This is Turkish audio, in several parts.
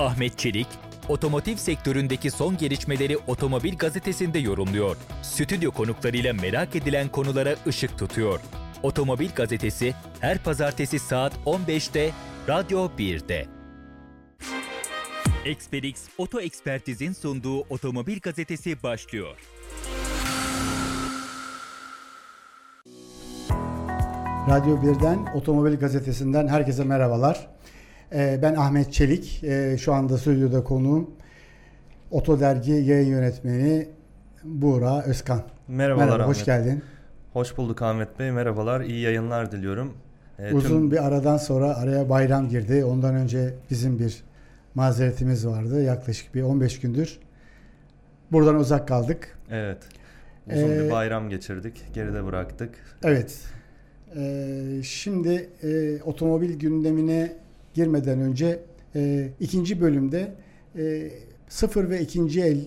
Ahmet Çelik, otomotiv sektöründeki son gelişmeleri Otomobil Gazetesi'nde yorumluyor. Stüdyo konuklarıyla merak edilen konulara ışık tutuyor. Otomobil Gazetesi her pazartesi saat 15'te Radyo 1'de. Experix Oto Ekspertiz'in sunduğu Otomobil Gazetesi başlıyor. Radyo 1'den Otomobil Gazetesi'nden herkese merhabalar. Ee, ben Ahmet Çelik. Ee, şu anda stüdyoda konuğum Oto Dergi yayın yönetmeni Buğra Özkan. Merhabalar Merhaba, Ahmet. hoş geldin. Hoş bulduk Ahmet Bey. Merhabalar. İyi yayınlar diliyorum. Ee, tüm- Uzun bir aradan sonra araya bayram girdi. Ondan önce bizim bir mazeretimiz vardı. Yaklaşık bir 15 gündür. Buradan uzak kaldık. Evet. Uzun Ee, bir bayram geçirdik. Geride bıraktık. Evet. Ee, şimdi e, otomobil gündemine girmeden önce e, ikinci bölümde e, sıfır ve ikinci el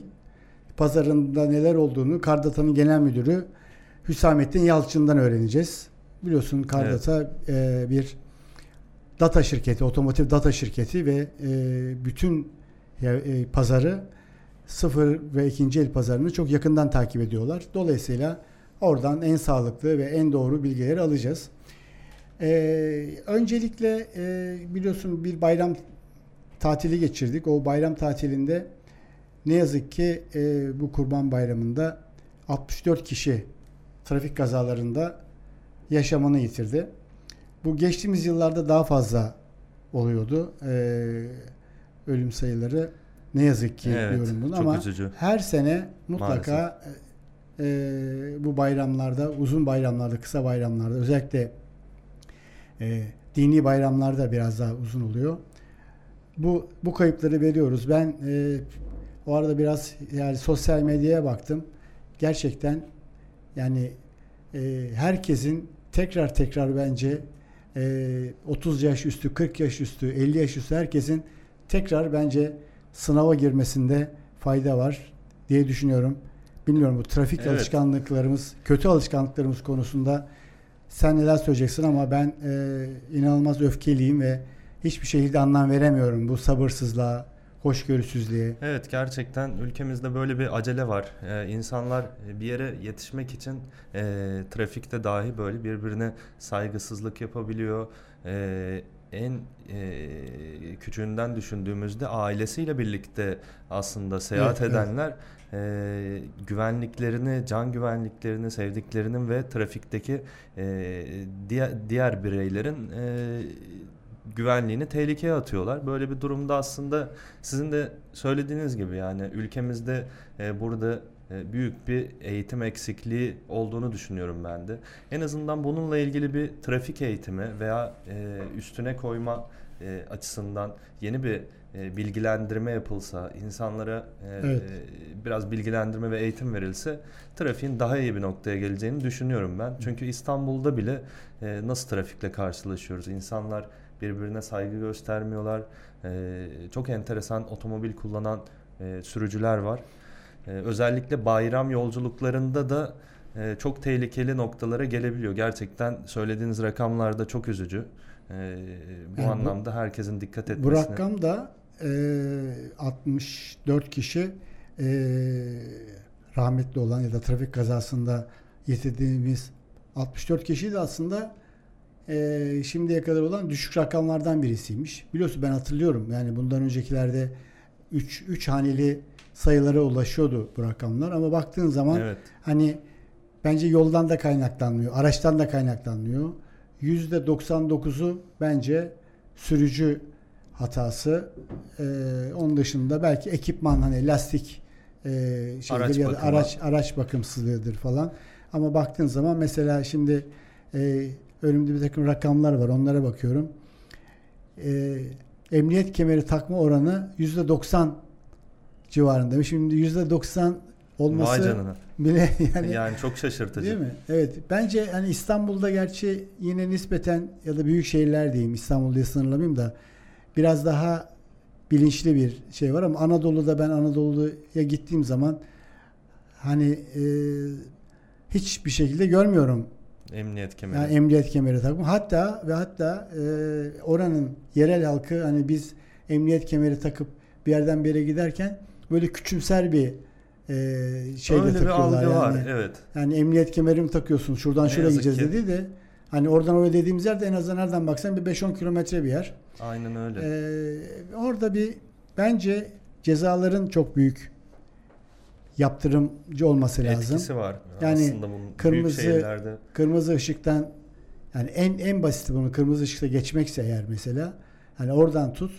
pazarında neler olduğunu Kardata'nın genel müdürü Hüsamettin Yalçın'dan öğreneceğiz. Biliyorsun Kardata e, bir data şirketi, otomotiv data şirketi ve e, bütün e, pazarı sıfır ve ikinci el pazarını çok yakından takip ediyorlar. Dolayısıyla oradan en sağlıklı ve en doğru bilgileri alacağız. Ee, öncelikle e, biliyorsun bir bayram tatili geçirdik. O bayram tatilinde ne yazık ki e, bu Kurban Bayramı'nda 64 kişi trafik kazalarında yaşamını yitirdi. Bu geçtiğimiz yıllarda daha fazla oluyordu. Ee, ölüm sayıları ne yazık ki Evet, diyorum bunu ama üzücü. her sene mutlaka e, bu bayramlarda, uzun bayramlarda, kısa bayramlarda özellikle e, dini bayramlarda biraz daha uzun oluyor. Bu bu kayıpları veriyoruz. Ben e, o arada biraz yani sosyal medyaya baktım. Gerçekten yani e, herkesin tekrar tekrar bence e, 30 yaş üstü, 40 yaş üstü, 50 yaş üstü herkesin tekrar bence sınava girmesinde fayda var diye düşünüyorum. Bilmiyorum bu trafik Evet. alışkanlıklarımız, kötü alışkanlıklarımız konusunda sen neler söyleyeceksin ama ben e, inanılmaz öfkeliyim ve hiçbir şekilde anlam veremiyorum bu sabırsızlığa, hoşgörüsüzlüğe. Evet gerçekten ülkemizde böyle bir acele var. Ee, insanlar bir yere yetişmek için e, trafikte dahi böyle birbirine saygısızlık yapabiliyor. Ee, en e, küçüğünden düşündüğümüzde ailesiyle birlikte aslında seyahat evet. edenler e, güvenliklerini, can güvenliklerini, sevdiklerinin ve trafikteki e, diğer, diğer bireylerin e, güvenliğini tehlikeye atıyorlar. Böyle bir durumda aslında sizin de söylediğiniz gibi yani ülkemizde e, burada e, büyük bir eğitim eksikliği olduğunu düşünüyorum ben de. En azından bununla ilgili bir trafik eğitimi veya e, üstüne koyma e, açısından yeni bir e, bilgilendirme yapılsa, insanlara e, Evet. e, biraz bilgilendirme ve eğitim verilse trafiğin daha iyi bir noktaya geleceğini düşünüyorum ben. Çünkü İstanbul'da bile e, nasıl trafikle karşılaşıyoruz? İnsanlar birbirine saygı göstermiyorlar. E, çok enteresan otomobil kullanan e, sürücüler var. E, özellikle bayram yolculuklarında da e, çok tehlikeli noktalara gelebiliyor. Gerçekten söylediğiniz rakamlar da çok üzücü. E, bu Yani bu- anlamda herkesin dikkat etmesini. Bu rakam da e, 64 kişi e, rahmetli olan ya da trafik kazasında yitirdiğimiz 64 kişi de aslında e, şimdiye kadar olan düşük rakamlardan birisiymiş. Biliyorsun ben hatırlıyorum yani bundan öncekilerde 3 3 haneli sayılara ulaşıyordu bu rakamlar ama baktığın zaman Evet. hani bence yoldan da kaynaklanmıyor, araçtan da kaynaklanmıyor. %99'u bence sürücü hatası. Ee, onun dışında belki ekipman hani lastik e, şeydir Araç ya da araç araç bakımsızlığıdır falan. Ama baktığın zaman mesela şimdi e, önümde bir takım rakamlar var. Onlara bakıyorum. E, emniyet kemeri takma oranı %90 civarında. Şimdi %90 Vay olması. Bile yani Yani çok şaşırtıcı. Değil mi? Evet. Bence hani İstanbul'da gerçi yine nispeten ya da büyük şehirler diyeyim İstanbul diye sınırlamayayım da biraz daha bilinçli bir şey var ama Anadolu'da ben Anadolu'ya gittiğim zaman hani e, hiçbir şekilde görmüyorum. Emniyet kemeri. Yani emniyet kemeri takma. Hatta ve hatta e, oranın yerel halkı hani biz emniyet kemeri takıp bir yerden bir yere giderken böyle küçümser bir e, şeyle Öyle bir takıyorlar algı yani. var. Evet. Yani emniyet kemeri mi takıyorsun? Şuradan Ne şuraya gideceğiz ki. dedi de hani oradan oraya dediğimiz yerde en azından nereden baksan bir 5-10 kilometre bir yer. Aynen öyle. Ee, orada bir bence cezaların çok büyük yaptırımcı olması lazım. Etkisi var. Yani Aslında bunun kırmızı- şehirlerde Kırmızı ışıktan yani en en basiti bunu kırmızı ışıkta geçmekse eğer mesela hani oradan tut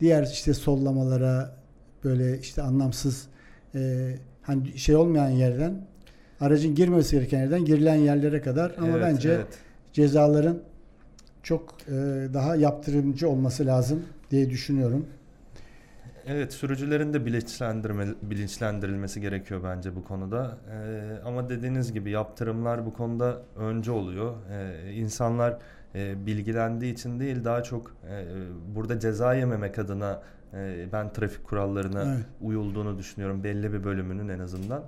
diğer işte sollamalara böyle işte anlamsız e, hani şey olmayan yerden aracın girmesi gereken yerden girilen yerlere kadar ama Evet, bence evet. cezaların çok e, daha yaptırımcı olması lazım diye düşünüyorum. Evet, sürücülerin de bilinçlendirme, bilinçlendirilmesi gerekiyor bence bu konuda. Ee, ama dediğiniz gibi yaptırımlar bu konuda önce oluyor. Ee, insanlar e, bilgilendiği için değil, daha çok e, burada ceza yememek adına ben trafik kurallarına Evet. uyulduğunu düşünüyorum. Belli bir bölümünün en azından.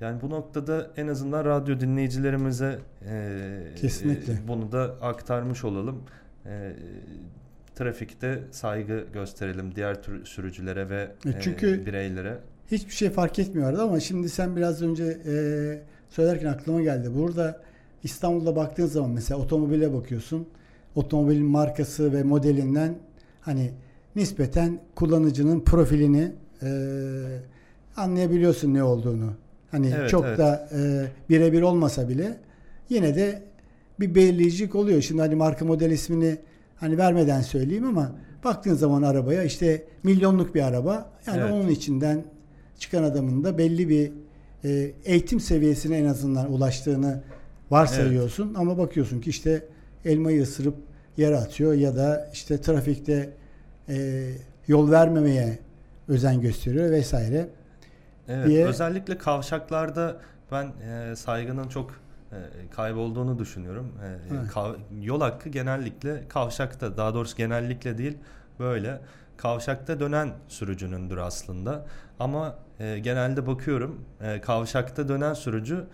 Yani bu noktada en azından radyo dinleyicilerimize e, Kesinlikle. e, bunu da aktarmış olalım. E, trafikte saygı gösterelim diğer tür sürücülere ve E, e, çünkü- bireylere. Hiçbir şey fark etmiyordu ama şimdi sen biraz önce e, söylerken aklıma geldi. Burada İstanbul'da baktığın zaman mesela otomobile bakıyorsun. Otomobilin markası ve modelinden hani nispeten kullanıcının profilini e, anlayabiliyorsun ne olduğunu. Hani Evet, çok evet. da e, birebir olmasa bile yine de bir belirleyicilik oluyor. Şimdi hani marka model ismini hani vermeden söyleyeyim ama baktığın zaman arabaya işte milyonluk bir araba. Yani Evet. onun içinden çıkan adamın da belli bir e, eğitim seviyesine en azından ulaştığını varsayıyorsun ama bakıyorsun ki işte elmayı ısırıp yere atıyor ya da işte trafikte e, yol vermemeye özen gösteriyor vesaire. Evet, diye- özellikle kavşaklarda ben e, saygının çok e, kaybolduğunu düşünüyorum. E, Evet. kav- yol hakkı genellikle kavşakta, daha doğrusu genellikle değil böyle kavşakta dönen sürücünündür aslında. Ama e, genelde bakıyorum e, kavşakta dönen sürücü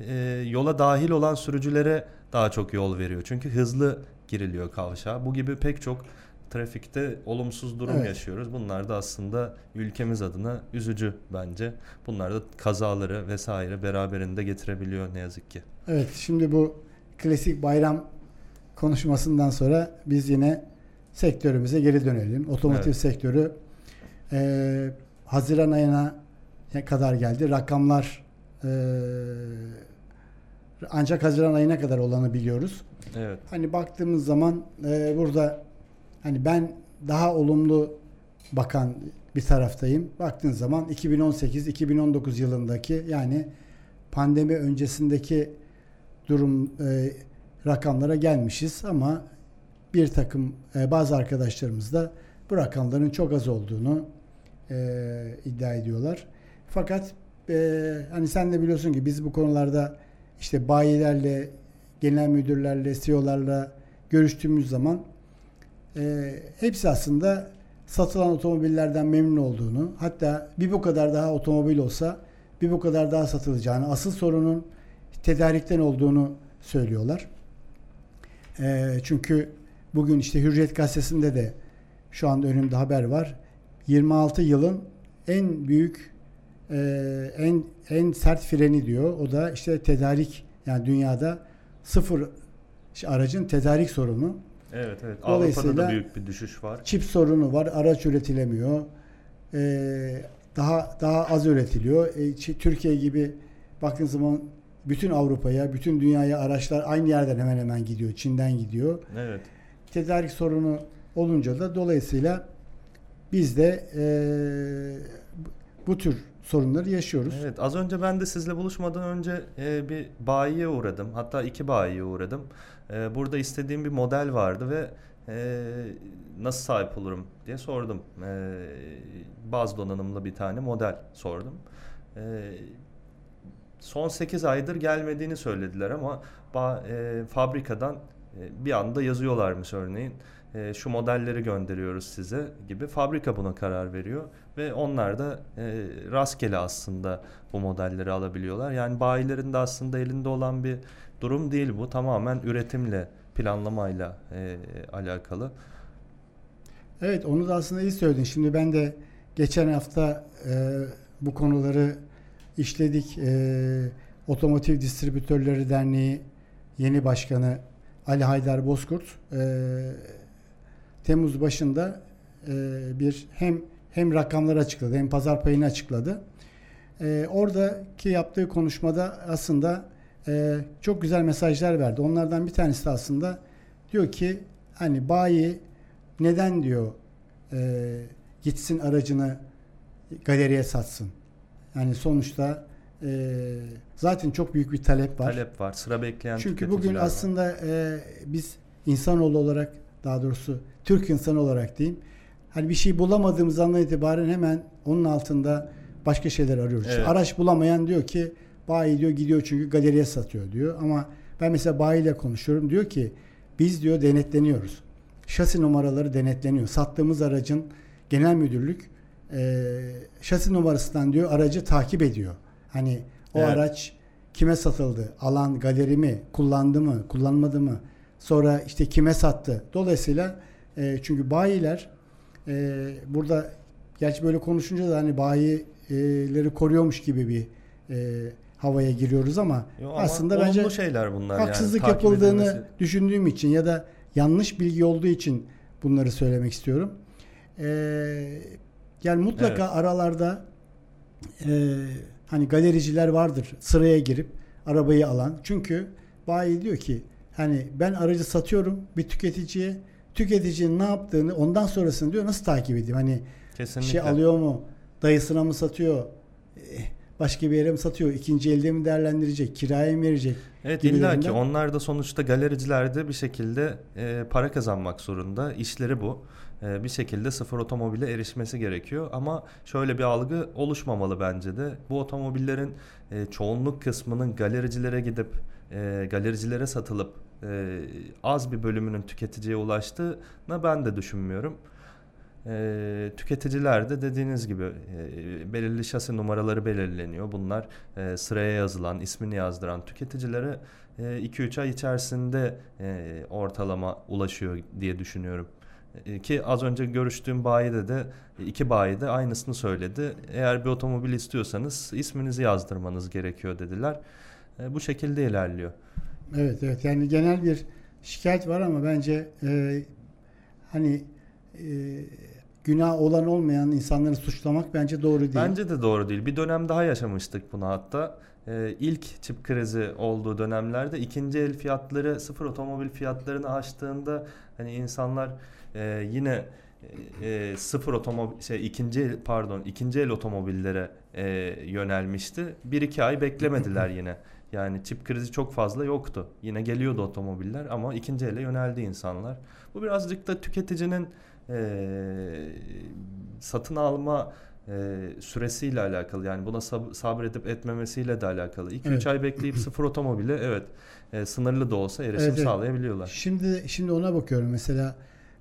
e, yola dahil olan sürücülere daha çok yol veriyor. Çünkü hızlı giriliyor kavşağa. Bu gibi pek çok trafikte olumsuz durum Evet. yaşıyoruz. Bunlar da aslında ülkemiz adına üzücü bence. Bunlar da kazaları vesaire beraberinde getirebiliyor ne yazık ki. Evet şimdi bu klasik bayram konuşmasından sonra biz yine sektörümüze geri dönelim. Otomotiv Evet. sektörü e, Haziran ayına kadar geldi. Rakamlar e, ancak Haziran ayına kadar olanı biliyoruz. Evet. Hani baktığımız zaman e, burada hani ben daha olumlu bakan bir taraftayım. Baktığın zaman 2018-2019 yılındaki yani pandemi öncesindeki durum e, rakamlara gelmişiz ama bir takım e, bazı arkadaşlarımız da bu rakamların çok az olduğunu e, iddia ediyorlar. Fakat e, hani sen de biliyorsun ki biz bu konularda işte bayilerle, genel müdürlerle, CEO'larla görüştüğümüz zaman e, hepsi aslında satılan otomobillerden memnun olduğunu, hatta bir bu kadar daha otomobil olsa bir bu kadar daha satılacağını, asıl sorunun tedarikten olduğunu söylüyorlar. E, çünkü bugün işte Hürriyet Gazetesi'nde de şu anda önümde haber var. 26 yılın en büyük e, en en sert freni diyor. O da işte tedarik yani dünyada sıfır aracın tedarik sorunu. Evet evet. Dolayısıyla- Avrupa'da da büyük bir düşüş var. Çip sorunu var. Araç üretilemiyor. E, daha daha az üretiliyor. E, Türkiye gibi baktığın zaman bütün Avrupa'ya, bütün dünyaya araçlar aynı yerden hemen hemen gidiyor. Çin'den gidiyor. Evet. Tedarik sorunu olunca da dolayısıyla biz de e, bu tür sorunları yaşıyoruz. Evet az önce ben de sizle buluşmadan önce e, bir bayiye uğradım. Hatta iki bayiye uğradım. E, burada istediğim bir model vardı ve e, nasıl sahip olurum diye sordum. E, baz donanımlı bir tane model sordum. E, son 8 aydır gelmediğini söylediler ama e, fabrikadan e, bir anda yazıyorlarmış örneğin. E, şu modelleri gönderiyoruz size gibi. Fabrika buna karar veriyor ve onlar da e, rastgele aslında bu modelleri alabiliyorlar. Yani bayilerin de aslında elinde olan bir durum değil bu. Tamamen üretimle, planlamayla e, alakalı. Evet onu da aslında iyi söyledin. Şimdi ben de geçen hafta e, bu konuları işledik. E, Otomotiv Distribütörleri Derneği yeni başkanı Ali Haydar Bozkurt e, Temmuz başında e, bir hem hem rakamları açıkladı hem pazar payını açıkladı. E, oradaki yaptığı konuşmada aslında e, çok güzel mesajlar verdi. Onlardan bir tanesi de aslında diyor ki hani bayi neden diyor e, gitsin aracını galeriye satsın. Yani sonuçta e, zaten çok büyük bir talep var. Talep var. Sıra bekleyen Çünkü bugün var. aslında e, biz insanoğlu olarak daha doğrusu Türk insanı olarak diyeyim. Hani bir şey bulamadığımız andan itibaren hemen onun altında başka şeyler arıyoruz. Evet. araç bulamayan diyor ki bayi diyor gidiyor çünkü galeriye satıyor diyor. Ama ben mesela bayiyle konuşuyorum diyor ki biz diyor denetleniyoruz. Şasi numaraları denetleniyor. Sattığımız aracın genel müdürlük e, şasi numarasından diyor aracı takip ediyor. Hani o Evet. araç kime satıldı? Alan galeri mi? Kullandı mı? Kullanmadı mı? Sonra işte kime sattı? Dolayısıyla e, çünkü bayiler e, burada gerçi böyle konuşunca da hani bayileri koruyormuş gibi bir e, havaya giriyoruz ama Yo, ama aslında olumlu bence şeyler bunlar haksızlık yani. Yapıldığını edilmesi- düşündüğüm için ya da yanlış bilgi olduğu için bunları söylemek istiyorum. Ee, yani mutlaka Evet. aralarda e, hani galericiler vardır sıraya girip arabayı alan. Çünkü bayi diyor ki hani ben aracı satıyorum bir tüketiciye. Tüketicinin ne yaptığını ondan sonrasını diyor nasıl takip edeyim? Hani Kesinlikle. şey alıyor mu? Dayısına mı satıyor? Başka bir yere mi satıyor? İkinci elde mi değerlendirecek? Kiraya mı verecek? Evet illa ki onlar da sonuçta galericiler de bir şekilde e, para kazanmak zorunda. İşleri bu. E, bir şekilde sıfır otomobile erişmesi gerekiyor. Ama şöyle bir algı oluşmamalı bence de. Bu otomobillerin e, çoğunluk kısmının galericilere gidip e, galericilere satılıp e, az bir bölümünün tüketiciye ulaştığını ben de düşünmüyorum. E, tüketiciler de dediğiniz gibi e, belirli şasi numaraları belirleniyor. Bunlar e, sıraya yazılan, ismini yazdıran tüketicilere 2-3 ay içerisinde e, ortalama ulaşıyor diye düşünüyorum. Ki az önce görüştüğüm bayide de iki bayi de aynısını söyledi. Eğer bir otomobil istiyorsanız isminizi yazdırmanız gerekiyor dediler. E, bu şekilde ilerliyor. Evet evet yani genel bir şikayet var ama bence e, hani günah olan olmayan insanları suçlamak bence doğru değil. Bence de doğru değil. Bir dönem daha yaşamıştık bunu hatta. Ee, ilk çip krizi olduğu dönemlerde ikinci el fiyatları sıfır otomobil fiyatlarını aştığında hani insanlar e, yine e, sıfır otomobil şey ikinci el pardon ikinci el otomobillere e, yönelmişti. Bir iki ay beklemediler yine. Yani çip krizi çok fazla yoktu. Yine geliyordu otomobiller ama ikinci ele yöneldi insanlar. Bu birazcık da tüketicinin e, satın alma e, süresiyle alakalı. Yani buna sab- sabredip etmemesiyle de alakalı. 2-3 Evet. ay bekleyip sıfır otomobile evet e, sınırlı da olsa erişim Evet, evet. sağlayabiliyorlar. Şimdi şimdi ona bakıyorum mesela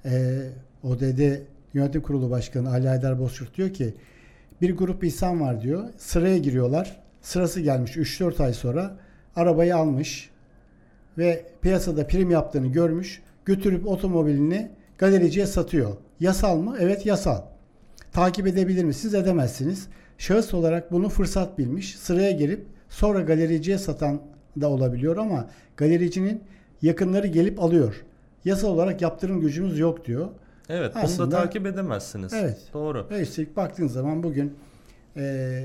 e, ODD Yönetim Kurulu Başkanı Ali Haydar Bozkurt diyor ki bir grup insan var diyor. Sıraya giriyorlar. Sırası gelmiş 3-4 ay sonra arabayı almış ve piyasada prim yaptığını görmüş. Götürüp otomobilini galericiye satıyor. Yasal mı? Evet yasal. Takip edebilir misiniz? Edemezsiniz. Şahıs olarak bunu fırsat bilmiş. Sıraya girip sonra galericiye satan da olabiliyor ama galericinin yakınları gelip alıyor. Yasal olarak yaptırım gücümüz yok diyor. Evet bunu Aslında- da takip edemezsiniz. Evet. Doğru. Ve üstelik baktığın zaman bugün e,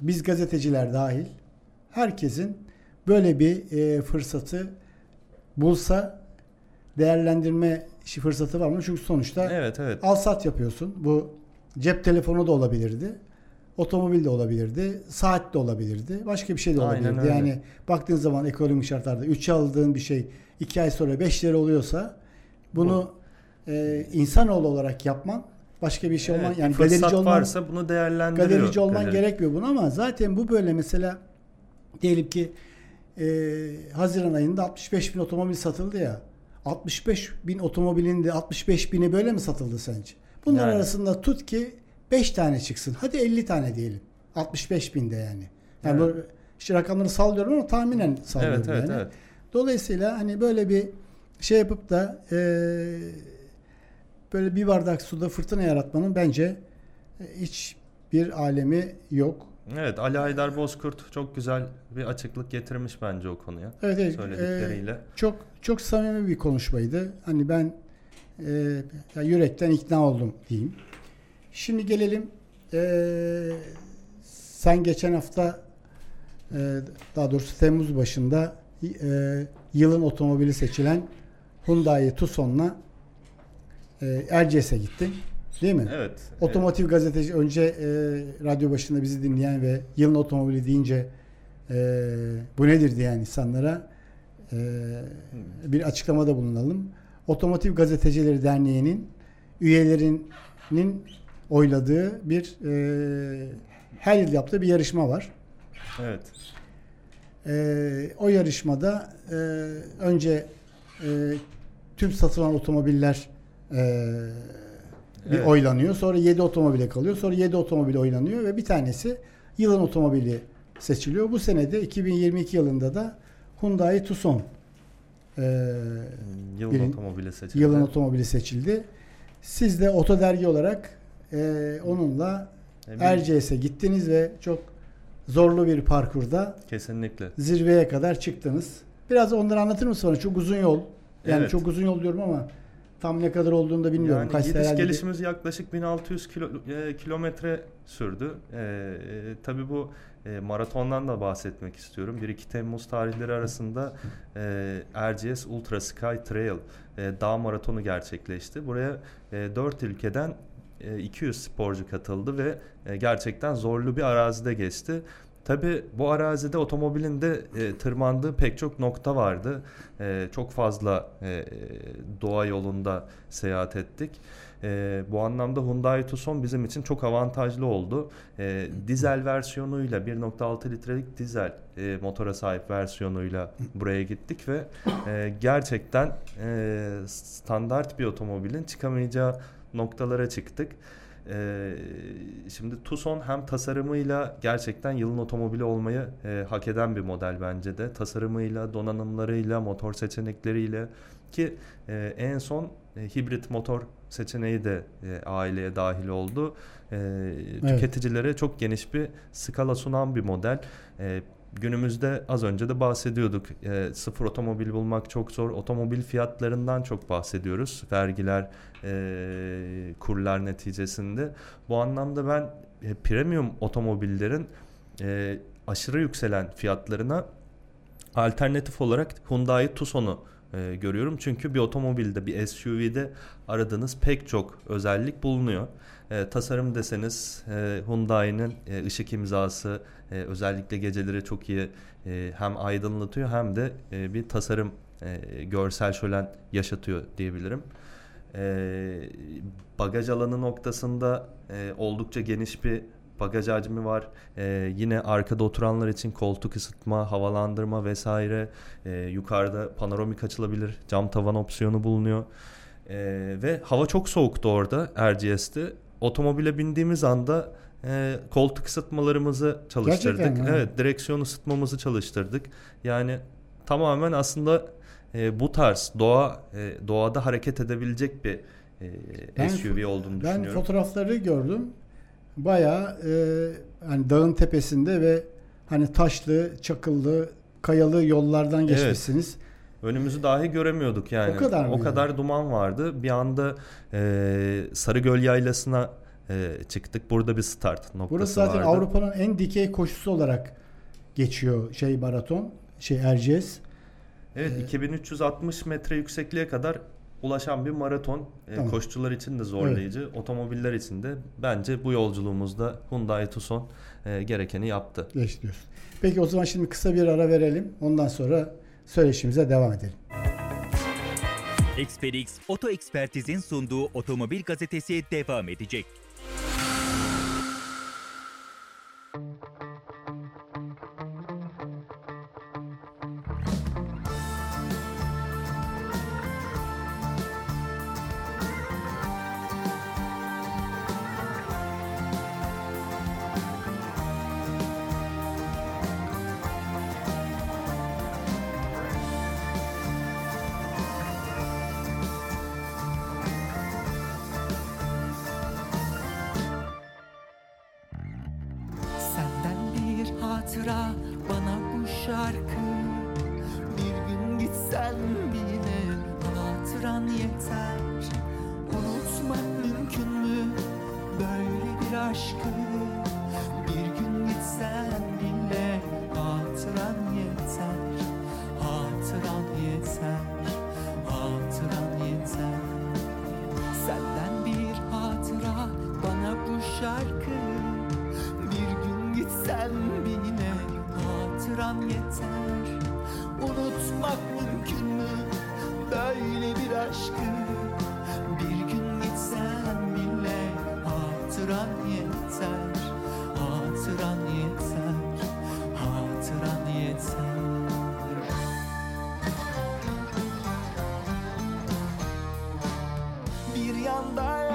biz gazeteciler dahil herkesin böyle bir e, fırsatı bulsa değerlendirme fırsatı var mı? Çünkü sonuçta Evet evet. al sat yapıyorsun. Bu cep telefonu da olabilirdi. Otomobil de olabilirdi. Saat de olabilirdi. Başka bir şey de Aynen olabilirdi. öyle. Yani baktığın zaman ekonomik şartlarda 3'e aldığın bir şey 2 ay sonra 5 lira oluyorsa bunu e, insanoğlu olarak yapman başka bir şey olman Evet, yani bir fırsat galerici olman varsa bunu değerlendiriyor. galerici olman galeri. gerekmiyor bunu ama zaten bu böyle mesela diyelim ki e, Haziran ayında 65 bin otomobil satıldı ya 65 bin otomobilin de 65 bini böyle mi satıldı sence? Bunlar Yani. arasında tut ki 5 tane çıksın. Hadi 50 tane diyelim. 65 binde yani. Yani Evet. bu işte rakamları sallıyorum ama tahminen sallıyorum Evet evet yani. evet. Dolayısıyla hani böyle bir şey yapıp da e, böyle bir bardak suda fırtına yaratmanın bence e, hiç bir alemi yok. Evet Ali Haydar Bozkurt çok güzel bir açıklık getirmiş bence o konuya. Evet, evet. Söyledikleriyle. E, çok çok samimi bir konuşmaydı. Hani ben e, ya yürekten ikna oldum diyeyim. Şimdi gelelim e, sen geçen hafta e, daha doğrusu Temmuz başında e, yılın otomobili seçilen Hyundai Tucson'la e, Erciyes'e gittin. Değil mi? Evet. Otomotiv gazeteci önce e, radyo başında bizi dinleyen ve yılın otomobili deyince e, bu nedir diyen insanlara e, bir açıklamada bulunalım. Otomotiv Gazetecileri Derneği'nin üyelerinin oyladığı bir e, her yıl yaptığı bir yarışma var. Evet. E, o yarışmada e, önce e, tüm satılan otomobiller e, bir Evet. oylanıyor. Sonra 7 otomobile kalıyor. Sonra 7 otomobil oylanıyor ve bir tanesi yılın otomobili seçiliyor. Bu senede 2022 yılında da Hyundai Tucson e, Yılın Birin- otomobili seçildi. yılın otomobili seçildi. Siz de Oto Dergi olarak e, onunla bir- Erciyes'e gittiniz ve çok zorlu bir parkurda Kesinlikle. zirveye kadar çıktınız. Biraz onları anlatır mısın bana? Çok uzun yol. Yani Evet. çok uzun yol diyorum ama tam ne kadar olduğunu da bilmiyorum. Yani Kaç gidiş bir- gelişimiz yaklaşık 1600 kilo, e, kilometre sürdü. E, e, tabii bu e, maratondan da bahsetmek istiyorum. 1-2 Temmuz tarihleri arasında e, Erciyes Ultra Sky Trail e, dağ maratonu gerçekleşti. Buraya e, 4 ülkeden e, 200 sporcu katıldı ve e, gerçekten zorlu bir arazide geçti. Tabi bu arazide otomobilin de e, tırmandığı pek çok nokta vardı. E, çok fazla e, doğa yolunda seyahat ettik. E, bu anlamda Hyundai Tucson bizim için çok avantajlı oldu. E, dizel versiyonuyla 1.6 litrelik dizel e, motora sahip versiyonuyla buraya gittik ve e, gerçekten e, standart bir otomobilin çıkamayacağı noktalara çıktık. Ee, şimdi Tucson hem tasarımıyla gerçekten yılın otomobili olmayı e, hak eden bir model bence de. Tasarımıyla, donanımlarıyla, motor seçenekleriyle ki e, en son e, hibrit motor seçeneği de e, aileye dahil oldu. E, Tüketicilere çok geniş bir skala sunan bir model. E, günümüzde az önce de bahsediyorduk. E, sıfır otomobil bulmak çok zor. Otomobil fiyatlarından çok bahsediyoruz. Vergiler, e, kurlar neticesinde. Bu anlamda ben e, premium otomobillerin e, aşırı yükselen fiyatlarına alternatif olarak Hyundai Tucson'u e, görüyorum. Çünkü bir otomobilde, bir SUV'de aradığınız pek çok özellik bulunuyor. E, tasarım deseniz e, Hyundai'nin e, ışık imzası e, özellikle geceleri çok iyi e, hem aydınlatıyor hem de e, bir tasarım e, görsel şölen yaşatıyor diyebilirim. E, bagaj alanı noktasında e, oldukça geniş bir bagaj hacmi var. E, yine arkada oturanlar için koltuk ısıtma, havalandırma vesaire. E, yukarıda panoramik açılabilir cam tavan opsiyonu bulunuyor. E, ve hava çok soğuktu orada RGS'te. Otomobile bindiğimiz anda e, koltuk ısıtmalarımızı çalıştırdık. Evet, direksiyon ısıtmamızı çalıştırdık. Yani tamamen aslında e, bu tarz doğa e, doğada hareket edebilecek bir e, Ben SUV olduğunu Ben düşünüyorum. fotoğrafları gördüm. Bayağı e, hani dağın tepesinde ve hani taşlı, çakıllı, kayalı yollardan Evet. geçmişsiniz. Önümüzü dahi göremiyorduk yani. O kadar mı O kadar duman vardı. Bir anda e, Sarıgöl Yaylası'na e, çıktık. Burada bir start noktası Burası zaten vardı. Avrupa'nın en dikey koşusu olarak geçiyor şey maraton, şey Erciyes. Evet Ee, 2360 metre yüksekliğe kadar ulaşan bir maraton. E, Tamam. Koşucular için de zorlayıcı. Otomobiller için de bence bu yolculuğumuzda Hyundai Tucson e, gerekeni yaptı. Geç diyorsun. Peki o zaman şimdi kısa bir ara verelim. Ondan sonra söyleşimize devam edelim. Experix Oto Ekspertiz'in sunduğu Otomobil Gazetesi devam edecek.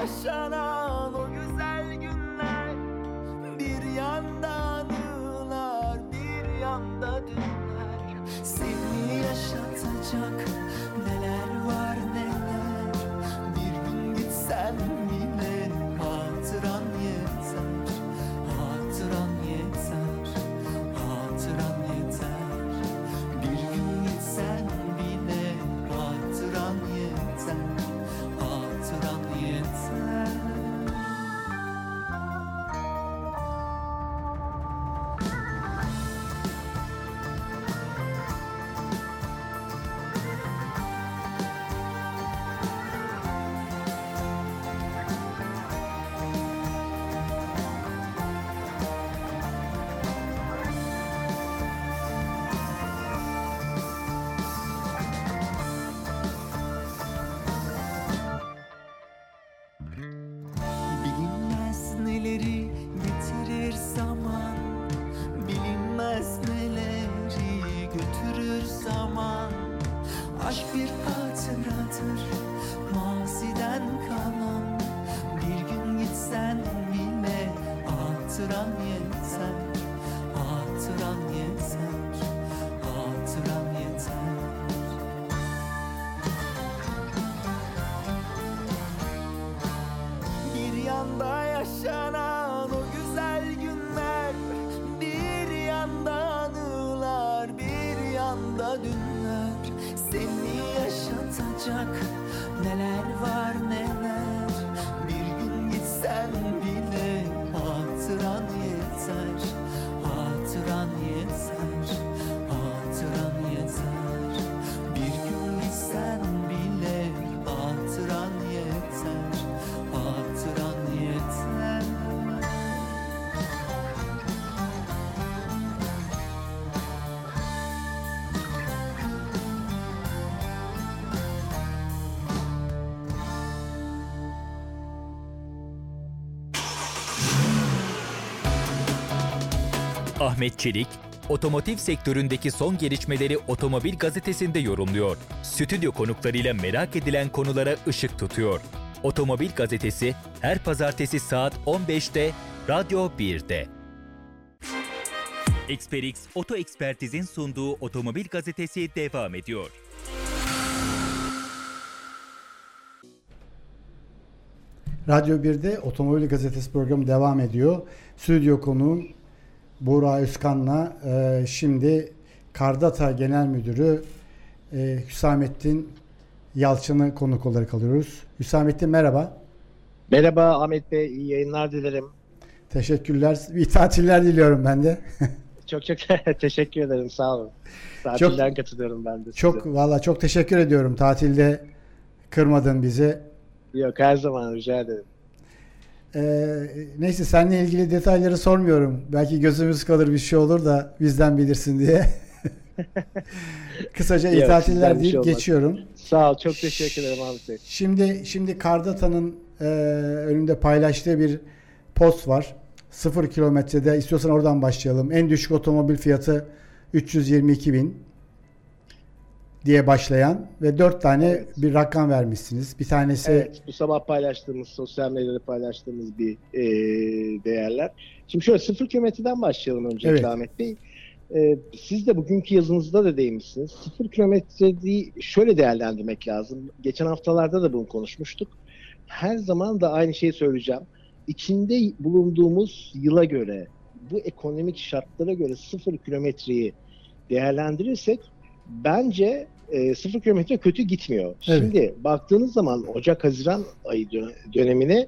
Hashanah. Yaşatacak neler var Ahmet Çelik, otomotiv sektöründeki son gelişmeleri Otomobil Gazetesi'nde yorumluyor. Stüdyo konuklarıyla merak edilen konulara ışık tutuyor. Otomobil Gazetesi her pazartesi saat 15'te Radyo 1'de. Experix Oto Ekspertiz'in sunduğu Otomobil Gazetesi devam ediyor. Radyo 1'de Otomobil Gazetesi programı devam ediyor. Stüdyo konuğum Buğra Özkan'la e, şimdi Kardata Genel Müdürü e, Hüsamettin Yalçın'ı konuk olarak alıyoruz. Hüsamettin merhaba. Merhaba Ahmet Bey, iyi yayınlar dilerim. Teşekkürler. İyi tatiller diliyorum ben de. Çok çok teşekkür ederim, sağ olun. Tatilden katılıyorum ben de size. çok valla çok teşekkür ediyorum tatilde kırmadın bizi. Yok her zaman rica ederim. Ee, neyse seninle ilgili detayları sormuyorum. Belki gözümüz kalır bir şey olur da bizden bilirsin diye. Kısaca iyi tatiller deyip şey olmaz. geçiyorum. Sağ ol, çok teşekkür ederim Ahmet Bey. Şimdi şimdi Kardata'nın e, önünde paylaştığı bir post var. 0 kilometrede istiyorsan oradan başlayalım. En düşük otomobil fiyatı 322 bin diye başlayan ve 4 tane Evet. bir rakam vermişsiniz. Bir tanesi Evet, bu sabah paylaştığımız, sosyal medyada paylaştığımız bir e, değerler. Şimdi şöyle sıfır kilometreden başlayalım öncelikle Evet. Ahmet Bey. E, siz de bugünkü yazınızda da değinmişsiniz. Sıfır kilometreyi şöyle değerlendirmek lazım. Geçen haftalarda da bunu konuşmuştuk. Her zaman da aynı şeyi söyleyeceğim. İçinde bulunduğumuz yıla göre bu ekonomik şartlara göre sıfır kilometreyi değerlendirirsek bence e, sıfır kilometre kötü gitmiyor. Evet. Şimdi baktığınız zaman Ocak-Haziran ayı dö- dönemine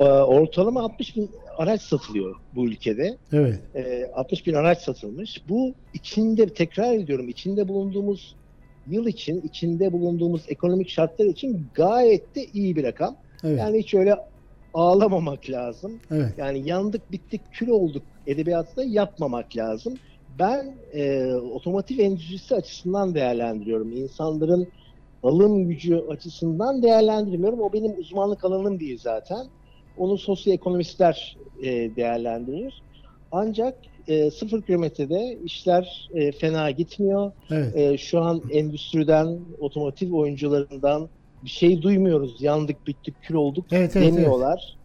e, ortalama 60 bin araç satılıyor bu ülkede. Evet. E, 60 bin araç satılmış. Bu içinde tekrar ediyorum içinde bulunduğumuz yıl için, içinde bulunduğumuz ekonomik şartlar için gayet de iyi bir rakam. Evet. Yani hiç öyle ağlamamak lazım. evet. Yani yandık bittik kül olduk edebiyatında yapmamak lazım. Ben e, otomotiv endüstrisi açısından değerlendiriyorum. İnsanların alım gücü açısından değerlendirmiyorum. O benim uzmanlık alanım değil zaten. Onu sosyoekonomistler e, değerlendirir. Ancak e, sıfır kilometrede işler e, fena gitmiyor. Evet. E, şu an endüstriden, otomotiv oyuncularından bir şey duymuyoruz. Yandık, bittik, kül olduk Evet, evet, demiyorlar.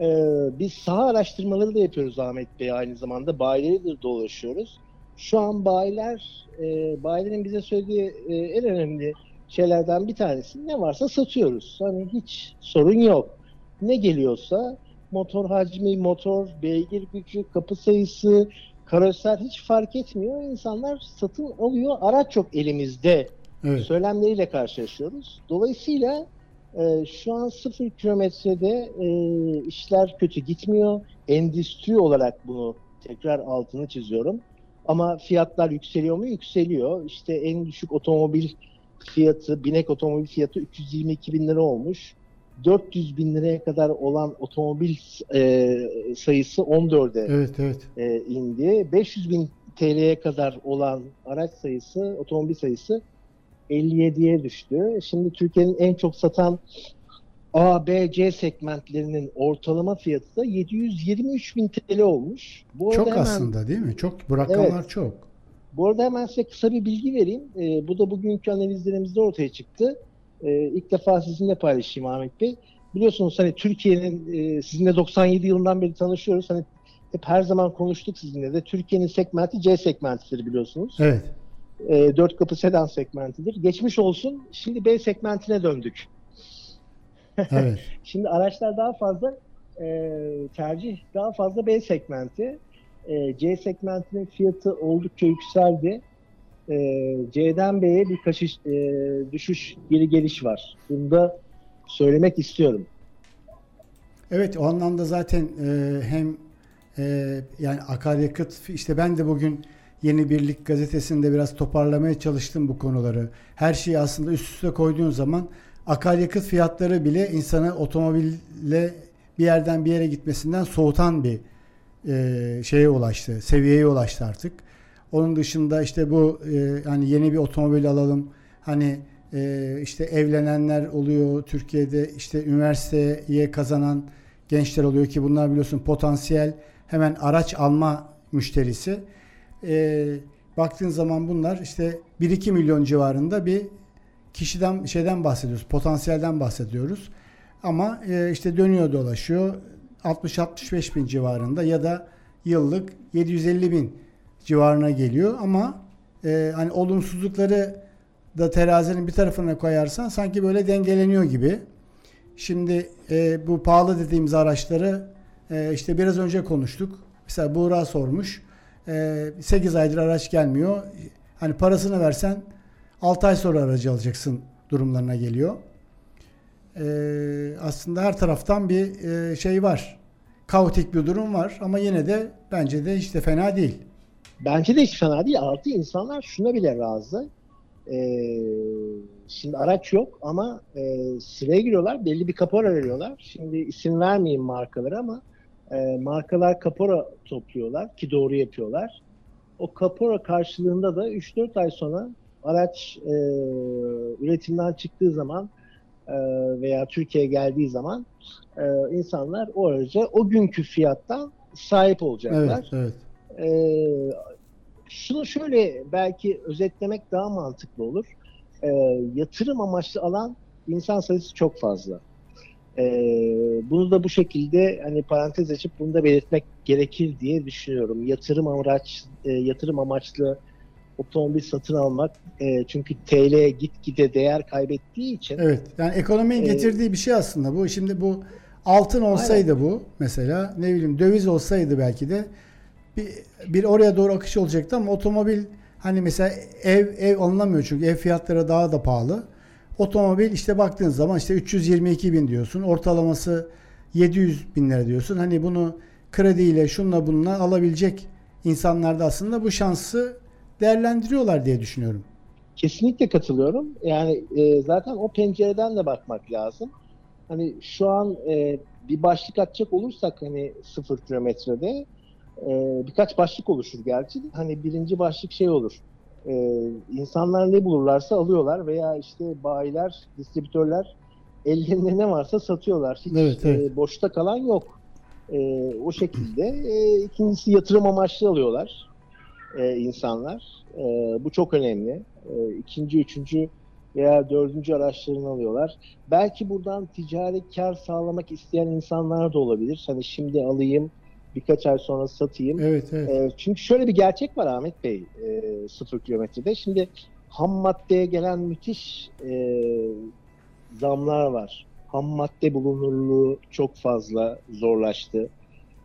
Ee, biz saha araştırmaları da yapıyoruz Ahmet Bey aynı zamanda. Bayileri de dolaşıyoruz. Şu an bayiler, e, bayilerin bize söylediği e, en önemli şeylerden bir tanesi ne varsa satıyoruz. Hani hiç sorun yok. Ne geliyorsa motor hacmi, motor, beygir gücü, kapı sayısı, karoser hiç fark etmiyor. İnsanlar satın alıyor. Araç çok elimizde Evet. söylemleriyle karşılaşıyoruz. Dolayısıyla e, şu an sıfır kilometrede e, işler kötü gitmiyor. Endüstri olarak bunu tekrar altını çiziyorum. Ama fiyatlar yükseliyor mu? Yükseliyor. İşte en düşük otomobil fiyatı, binek otomobil fiyatı 322 bin lira olmuş. 400 bin liraya kadar olan otomobil e, sayısı 14'e Evet, evet. e, indi. 500 bin TL'ye kadar olan araç sayısı, otomobil sayısı 57'ye düştü. Şimdi Türkiye'nin en çok satan A, B, C segmentlerinin ortalama fiyatı da 723 bin TL olmuş. Bu arada Çok hemen, aslında değil mi? Çok bu rakamlar çok. Bu arada hemen size kısa bir bilgi vereyim. Ee, bu da bugünkü analizlerimizde ortaya çıktı. Ee, ilk defa sizinle paylaşayım Ahmet Bey. Biliyorsunuz hani Türkiye'nin e, sizinle 97 yılından beri tanışıyoruz. Hani hep her zaman konuştuk sizinle de. Türkiye'nin segmenti C segmentidir biliyorsunuz. Evet. E, dört kapı sedan segmentidir. Geçmiş olsun. Şimdi B segmentine döndük. Evet. Şimdi araçlar daha fazla e, tercih daha fazla B segmenti. E, C segmentinin fiyatı oldukça yükseldi. E, C'den B'ye bir kaçış, e, düşüş, geri geliş var. Bunu da söylemek istiyorum. Evet o anlamda zaten e, hem e, yani akaryakıt işte ben de bugün Yeni Birlik gazetesinde biraz toparlamaya çalıştım bu konuları. Her şeyi aslında üst üste koyduğun zaman akaryakıt fiyatları bile insanı otomobille bir yerden bir yere gitmesinden soğutan bir e, şeye ulaştı, seviyeye ulaştı artık. Onun dışında işte bu e, hani yeni bir otomobil alalım. Hani e, işte evlenenler oluyor Türkiye'de işte üniversiteye kazanan gençler oluyor ki bunlar biliyorsun potansiyel hemen araç alma müşterisi. E, baktığın zaman bunlar işte 1-2 milyon civarında bir kişiden şeyden bahsediyoruz. Potansiyelden bahsediyoruz. Ama e, işte dönüyor dolaşıyor 60-65 bin civarında ya da yıllık 750 bin civarına geliyor ama e, hani olumsuzlukları da terazinin bir tarafına koyarsan sanki böyle dengeleniyor gibi. Şimdi e, bu pahalı dediğimiz araçları e, işte biraz önce konuştuk. Mesela Buğra sormuş. E, 8 aydır araç gelmiyor. Hani parasını versen 6 ay sonra aracı alacaksın durumlarına geliyor. E, aslında her taraftan bir e, şey var. Kaotik bir durum var ama yine de bence de işte fena değil. Bence de hiç fena değil. Artı insanlar şuna bile razı. Ee, şimdi araç yok ama e, sıraya giriyorlar. Belli bir kapora veriyorlar. Şimdi isim vermeyeyim markaları ama e, markalar kapora topluyorlar ki doğru yapıyorlar. O kapora karşılığında da 3-4 ay sonra araç e, üretimden çıktığı zaman e, veya Türkiye'ye geldiği zaman e, insanlar o araca o günkü fiyattan sahip olacaklar. Evet, evet. Ee, şunu şöyle belki özetlemek daha mantıklı olur. Ee, yatırım amaçlı alan insan sayısı çok fazla. Ee, bunu da bu şekilde hani parantez açıp bunu da belirtmek gerekir diye düşünüyorum. Yatırım amaç e, yatırım amaçlı otomobil satın almak e, çünkü TL gitgide değer kaybettiği için Evet. Yani ekonominin Ee, getirdiği bir şey aslında bu. Şimdi bu altın olsaydı bu mesela ne bileyim döviz olsaydı belki de bir, bir oraya doğru akış olacaktı ama otomobil hani mesela ev ev alınamıyor çünkü ev fiyatları daha da pahalı. Otomobil işte baktığın zaman işte 322 bin diyorsun. Ortalaması 700 bin lira diyorsun. Hani bunu krediyle şunla bununla alabilecek insanlar da aslında bu şansı değerlendiriyorlar diye düşünüyorum. Kesinlikle katılıyorum. Yani e, zaten o pencereden de bakmak lazım. Hani şu an e, bir başlık atacak olursak hani sıfır kilometrede e, birkaç başlık oluşur gerçi. Hani birinci başlık şey olur. E, insanlar ne bulurlarsa alıyorlar veya işte bayiler, distribütörler ellerinde ne varsa satıyorlar. Hiç Evet, evet. E, boşta kalan yok. E, o şekilde. E, ikincisi yatırım amaçlı alıyorlar e, insanlar. E, bu çok önemli. E, ikinci, üçüncü veya dördüncü araçlarını alıyorlar. Belki buradan ticari kar sağlamak isteyen insanlar da olabilir. Hani şimdi alayım, birkaç ay sonra satayım. Evet evet. E, çünkü şöyle bir gerçek var Ahmet Bey e, sıfır kilometrede. Şimdi ham maddeye gelen müthiş e, zamlar var. Ham madde bulunurluğu çok fazla zorlaştı.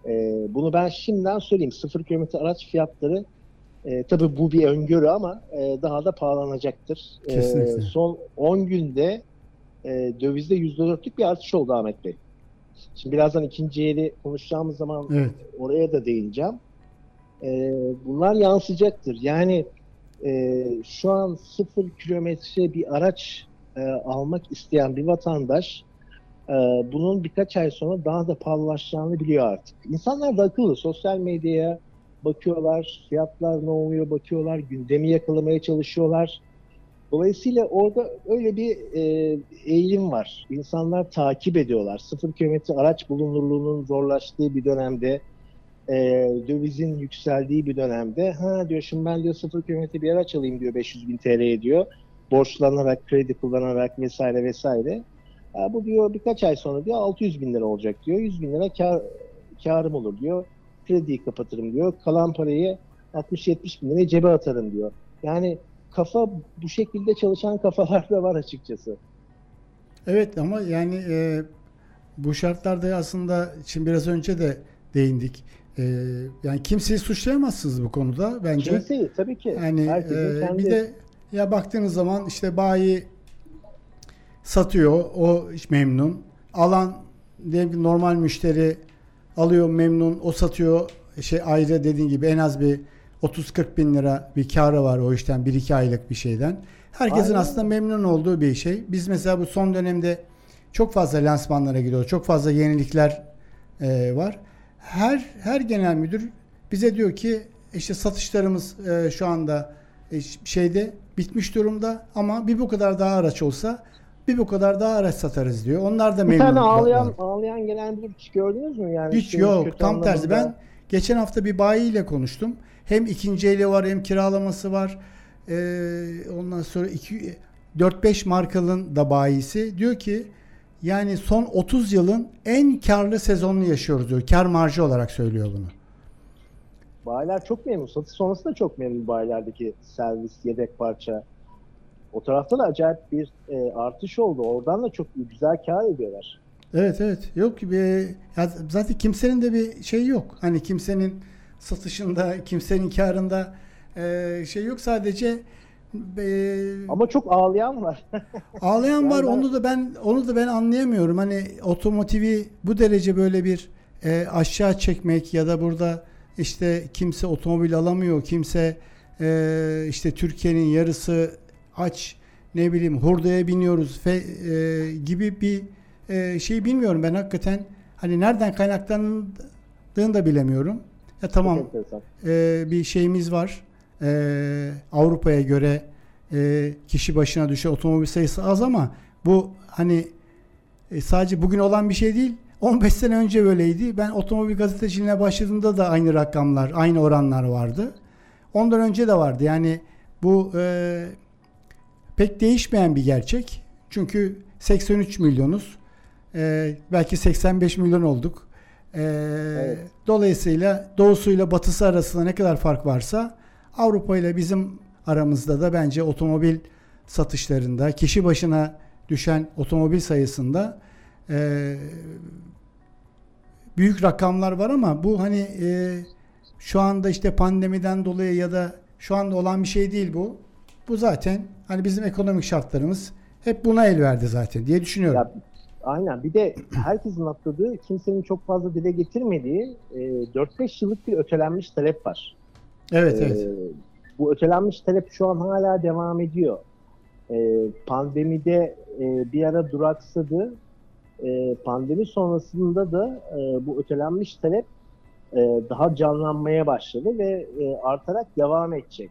E, bunu ben şimdiden söyleyeyim. Sıfır kilometre araç fiyatları e, tabii bu bir öngörü ama e, daha da pahalanacaktır. E, Kesinlikle. son 10 günde e, dövizde %4'lük bir artış oldu Ahmet Bey. Şimdi birazdan ikinci yeri konuşacağımız zaman Evet. oraya da değineceğim. Ee, bunlar yansıyacaktır. Yani e, şu an sıfır kilometre bir araç e, almak isteyen bir vatandaş e, bunun birkaç ay sonra daha da pahalılaşacağını biliyor artık. İnsanlar da akıllı. Sosyal medyaya bakıyorlar, fiyatlar ne oluyor bakıyorlar, gündemi yakalamaya çalışıyorlar. Dolayısıyla orada öyle bir e, eğilim var. İnsanlar takip ediyorlar. Sıfır kilometre araç bulunurluğunun zorlaştığı bir dönemde, e, dövizin yükseldiği bir dönemde, ha diyor şimdi ben diyor sıfır kilometre bir araç alayım diyor 500 bin TL'ye diyor. Borçlanarak, kredi kullanarak vesaire vesaire. Ha, bu diyor birkaç ay sonra diyor 600 bin lira olacak diyor. 100 bin lira kar, karım olur diyor. Krediyi kapatırım diyor. Kalan parayı 60-70 bin liraya cebe atarım diyor. Yani kafa bu şekilde çalışan kafalar da var açıkçası. Evet ama yani e, bu şartlarda aslında şimdi biraz önce de değindik. E, yani kimseyi suçlayamazsınız bu konuda bence. Kimseyi tabii ki. Yani Herkesin e, kendi bir de ya baktığınız zaman işte bayi satıyor, o memnun. Alan diyelim ki normal müşteri alıyor memnun, o satıyor şey ayrı dediğin gibi en az bir 30-40 bin lira bir karı var o işten 1-2 aylık bir şeyden. Herkesin Aynen. aslında memnun olduğu bir şey. Biz mesela bu son dönemde çok fazla lansmanlara gidiyoruz. Çok fazla yenilikler e, var. Her her genel müdür bize diyor ki işte satışlarımız e, şu anda e, şeyde bitmiş durumda ama bir bu kadar daha araç olsa bir bu kadar daha araç satarız diyor. Onlar da bir memnun. tane ağlayan var. ağlayan gelen bir hiç gördünüz mü yani? Hiç yok. Tam tersi. Ben anlamında? geçen hafta bir bayiyle konuştum. Hem ikinci eli var hem kiralaması var. Ee, ondan sonra 4-5 markanın da bayisi diyor ki yani son 30 yılın en karlı sezonunu yaşıyoruz diyor. Kar marjı olarak söylüyor bunu. Bayiler çok memnun. Satış sonrası da çok memnun bayilerdeki servis, yedek parça. O tarafta da acayip bir e, artış oldu. Oradan da çok güzel kar ediyorlar. Evet evet. Yok bir ya zaten kimsenin de bir şey yok. Hani kimsenin satışında, kimsenin karında e, şey yok. Sadece e, Ama çok ağlayan var. Ağlayan Yani var. ben- Onu da ben onu da ben anlayamıyorum. Hani otomotivi bu derece böyle bir e, aşağı çekmek ya da burada işte kimse otomobil alamıyor. Kimse e, işte Türkiye'nin yarısı aç ne bileyim hurdaya biniyoruz fe, e, gibi bir e, şey bilmiyorum ben hakikaten hani nereden kaynaklandığını da bilemiyorum. Ya tamam Çok enteresan. e, bir şeyimiz var. E, Avrupa'ya göre e, kişi başına düşen otomobil sayısı az ama bu hani e, sadece bugün olan bir şey değil. 15 sene önce böyleydi. Ben otomobil gazeteciliğine başladığımda da aynı rakamlar, aynı oranlar vardı. Ondan önce de vardı. Yani bu e, pek değişmeyen bir gerçek. Çünkü 83 milyonuz. E, belki 85 milyon olduk. E, Dolayısıyla doğusuyla batısı arasında ne kadar fark varsa Avrupa ile bizim aramızda da bence otomobil satışlarında kişi başına düşen otomobil sayısında e, büyük rakamlar var ama bu hani e, şu anda işte pandemiden dolayı ya da şu anda olan bir şey değil bu. Bu zaten hani bizim ekonomik şartlarımız hep buna el verdi zaten diye düşünüyorum. Ya, aynen. Bir de herkesin atladığı, kimsenin çok fazla dile getirmediği e, 4-5 yıllık bir ötelenmiş talep var. evet Ee, evet. bu ötelenmiş talep şu an hala devam ediyor. Ee, pandemide e, bir ara duraksadı. Ee, pandemi sonrasında da e, bu ötelenmiş talep e, daha canlanmaya başladı ve e, artarak devam edecek.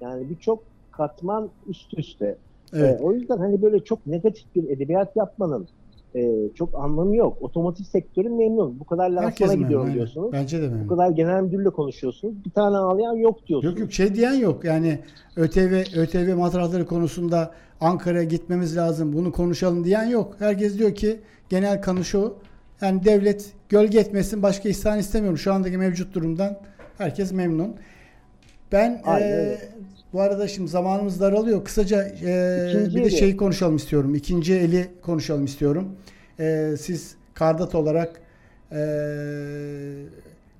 Yani birçok katman üst üste. Evet. Ee, o yüzden hani böyle çok negatif bir edebiyat yapmanın e, çok anlamı yok. Otomotiv sektörü memnun. Bu kadar lansmana gidiyorum aynen. diyorsunuz. Bence de Bu memnun. kadar genel müdürle konuşuyorsunuz. Bir tane ağlayan yok diyorsunuz. Yok yok şey diyen yok. Yani ÖTV ÖTV matrahları konusunda Ankara'ya gitmemiz lazım. Bunu konuşalım diyen yok. Herkes diyor ki genel kanı şu. Yani devlet gölge etmesin başka ihsan istemiyorum. Şu andaki mevcut durumdan herkes memnun. Ben Aynen e. bu arada şimdi zamanımız daralıyor. Kısaca e, İkinci bir de eli. şeyi konuşalım istiyorum. İkinci eli konuşalım istiyorum. E, siz Kardat olarak e,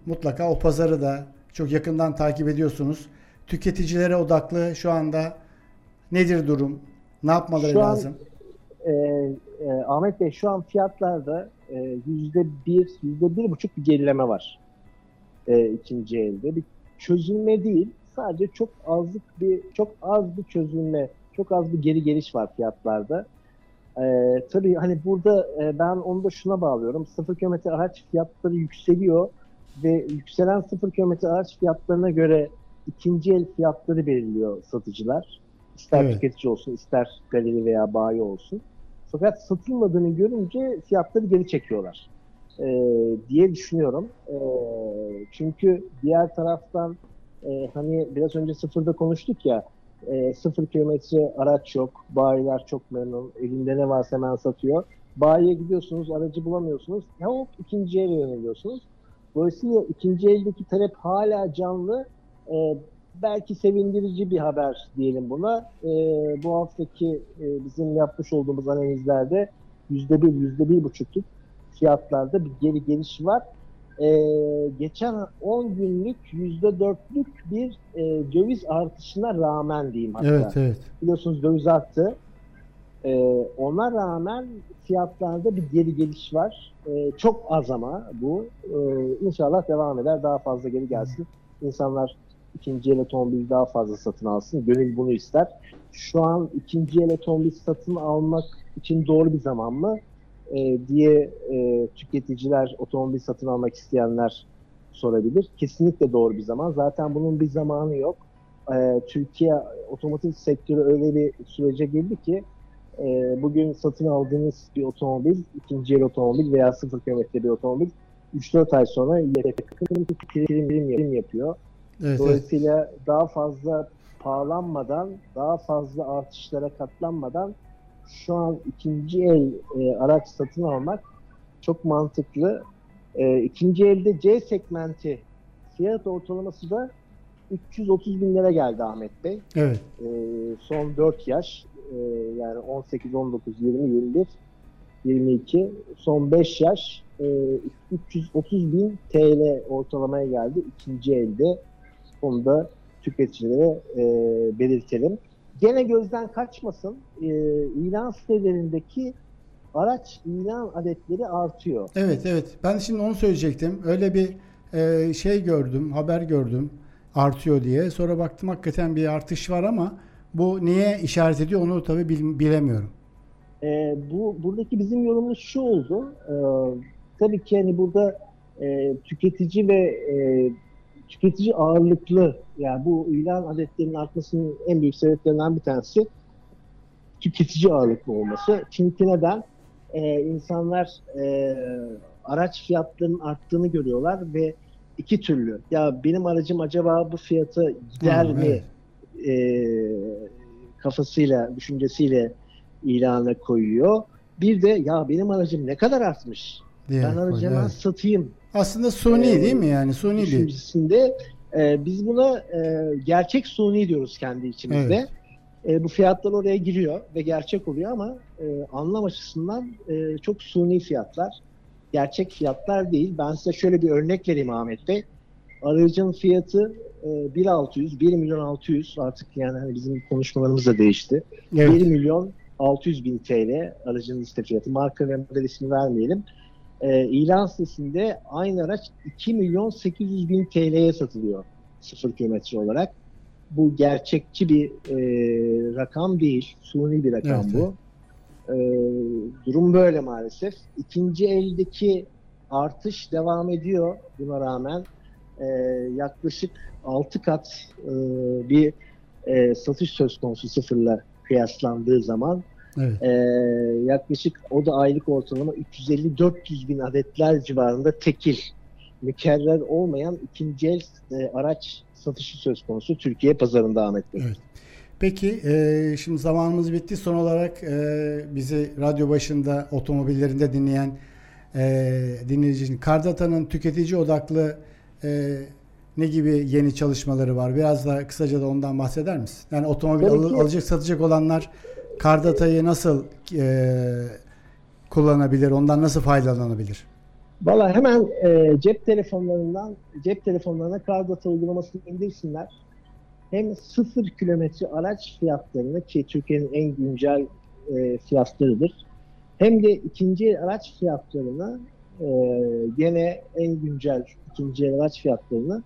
mutlaka o pazarı da çok yakından takip ediyorsunuz. Tüketicilere odaklı şu anda nedir durum? Ne yapmaları Şu an- lazım? Ee, e, Ahmet Bey şu an fiyatlarda e, yüzde bir, yüzde bir buçuk bir gerileme var e, ikinci elde. Bir çözülme değil, sadece çok azlık bir, çok az bir çözülme, çok az bir geri geliş var fiyatlarda. Ee, tabii hani burada e, ben onu da şuna bağlıyorum. Sıfır kilometre araç fiyatları yükseliyor ve yükselen sıfır kilometre araç fiyatlarına göre ikinci el fiyatları belirliyor satıcılar. İster Evet. tüketici olsun, ister galeri veya bayi olsun. Fakat satılmadığını görünce fiyatları geri çekiyorlar e, diye düşünüyorum. E, çünkü diğer taraftan e, hani biraz önce sıfırda konuştuk ya e, sıfır kilometre araç yok. Bayiler çok memnun. Elinde ne varsa hemen satıyor. Bayiye gidiyorsunuz, aracı bulamıyorsunuz. Hop ikinci ele yöneliyorsunuz. Dolayısıyla ikinci eldeki talep hala canlı. E, belki sevindirici bir haber diyelim buna. E, bu haftaki e, bizim yapmış olduğumuz analizlerde yüzde bir, yüzde bir buçukluk fiyatlarda bir geri geliş var. Ee, geçen 10 günlük yüzde dörtlük bir e, döviz artışına rağmen diyeyim hatta. Evet evet. Biliyorsunuz döviz arttı. Ee, ona rağmen fiyatlarda bir geri geliş var. Ee, çok az ama bu. Ee, inşallah devam eder. Daha fazla geri gelsin. İnsanlar ikinci el otomobil daha fazla satın alsın. Gönül bunu ister. Şu an ikinci el otomobil satın almak için doğru bir zaman mı? Ee, diye e, tüketiciler, otomobil satın almak isteyenler sorabilir. Kesinlikle doğru bir zaman. Zaten bunun bir zamanı yok. Ee, Türkiye otomotiv sektörü öyle bir sürece girdi ki e, bugün satın aldığınız bir otomobil, ikinci el otomobil veya sıfır kilometre bir otomobil 3-4 ay sonra yakın prim, prim, yapıyor. Evet, evet. Dolayısıyla daha fazla pahalanmadan, daha fazla artışlara katlanmadan şu an ikinci el e, araç satın almak çok mantıklı. E, ikinci elde C segmenti fiyat ortalaması da 330 bin lira geldi Ahmet Bey. Evet. E, son 4 yaş e, yani 18, 19, 20, 21, 22 son 5 yaş e, 330 bin TL ortalamaya geldi ikinci elde. Onu da tüketicilere e, belirtelim. Gene gözden kaçmasın e, ilan sitelerindeki araç ilan adetleri artıyor. Evet evet. Ben şimdi onu söyleyecektim. Öyle bir e, şey gördüm, haber gördüm artıyor diye. Sonra baktım hakikaten bir artış var ama bu neye işaret ediyor onu tabii bil- bilemiyorum. E, bu buradaki bizim yorumumuz şu oldu. E, tabii ki hani burada e, tüketici ve e, tüketici ağırlıklı yani bu ilan adetlerinin artmasının en büyük sebeplerinden bir tanesi tüketici ağırlıklı olması. Çünkü neden? E, insanlar e, araç fiyatlarının arttığını görüyorlar ve iki türlü. Ya benim aracım acaba bu fiyata gider Hı, mi? evet. e, kafasıyla, düşüncesiyle ilana koyuyor. Bir de ya benim aracım ne kadar artmış. diye ben aracı koyuyor. hemen Evet. satayım Aslında suni Ee, değil mi yani? Suni düşüncesinde e, biz buna e, gerçek suni diyoruz kendi içimizde. Evet. E, bu fiyatlar oraya giriyor ve gerçek oluyor ama e, anlam açısından e, çok suni fiyatlar. Gerçek fiyatlar değil. Ben size şöyle bir örnek vereyim Ahmet Bey. Aracın fiyatı e, 1 1 milyon 600 artık yani hani bizim konuşmalarımız da değişti. Evet. 1 milyon 600 bin TL aracın liste fiyatı. Marka ve model ismi vermeyelim. E, ilan sitesinde aynı araç 2 milyon 800 bin TL'ye satılıyor sıfır kilometre olarak. Bu gerçekçi bir e, rakam değil. Suni bir rakam Evet, bu. E, durum böyle maalesef. İkinci eldeki artış devam ediyor buna rağmen. E, yaklaşık 6 kat e, bir e, satış söz konusu sıfırla kıyaslandığı zaman Evet. e, yaklaşık o da aylık ortalama 350-400 bin adetler civarında tekil mükerrer olmayan ikinci el e, araç satışı söz konusu Türkiye pazarında Ahmet Bey. Evet. Peki e, şimdi zamanımız bitti. Son olarak e, bizi radyo başında otomobillerinde dinleyen e, dinleyici için Kardata'nın tüketici odaklı e, ne gibi yeni çalışmaları var? Biraz da kısaca da ondan bahseder misin? Yani otomobil ki. alacak satacak olanlar Kardata'yı nasıl e, kullanabilir? Ondan nasıl faydalanabilir? Valla hemen e, cep telefonlarından cep telefonlarına Cardata uygulamasını indirsinler. Hem sıfır kilometre araç fiyatlarını ki Türkiye'nin en güncel e, fiyatlarıdır. Hem de ikinci araç fiyatlarını e, gene en güncel ikinci araç fiyatlarını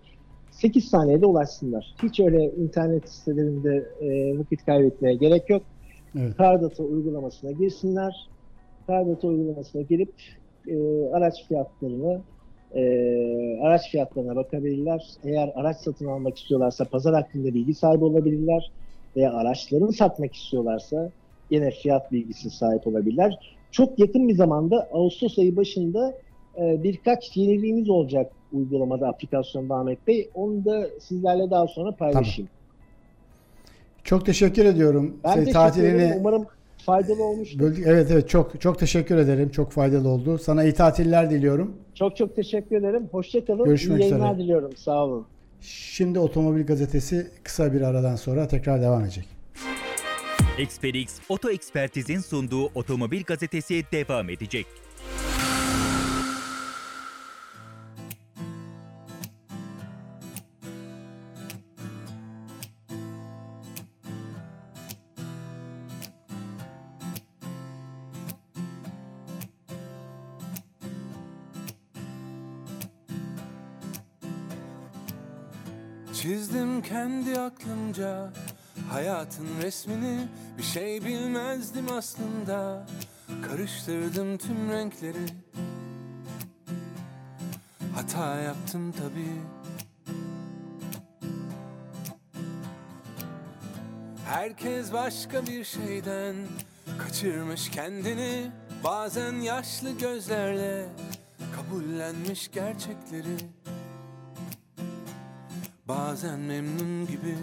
8 saniyede ulaşsınlar. Hiç öyle internet sitelerinde e, vakit kaybetmeye gerek yok. Evet. Cardata uygulamasına girsinler. Cardata uygulamasına girip e, araç fiyatlarını e, araç fiyatlarına bakabilirler. Eğer araç satın almak istiyorlarsa pazar hakkında bilgi sahibi olabilirler. Veya araçlarını satmak istiyorlarsa yine fiyat bilgisine sahip olabilirler. Çok yakın bir zamanda Ağustos ayı başında e, birkaç yeniliğimiz olacak uygulamada, aplikasyonda Ahmet Bey. Onu da sizlerle daha sonra paylaşayım. Çok teşekkür ediyorum. Ben Şey, teşekkür ederim. Umarım faydalı olmuştur. Böldük. Evet evet çok çok teşekkür ederim. Çok faydalı oldu. Sana iyi tatiller diliyorum. Çok çok teşekkür ederim. Hoşçakalın. Görüşmek İyi yayınlar üzere. diliyorum. Sağ olun. Şimdi Otomobil Gazetesi kısa bir aradan sonra tekrar devam edecek. XPERX Oto Ekspertiz'in sunduğu Otomobil Gazetesi devam edecek. Aklımca. Hayatın resmini Bir şey bilmezdim aslında. Karıştırdım tüm renkleri. Hata yaptım tabii. Herkes başka bir şeyden kaçırmış kendini. Bazen yaşlı gözlerle kabullenmiş gerçekleri Bazen memnun gibi.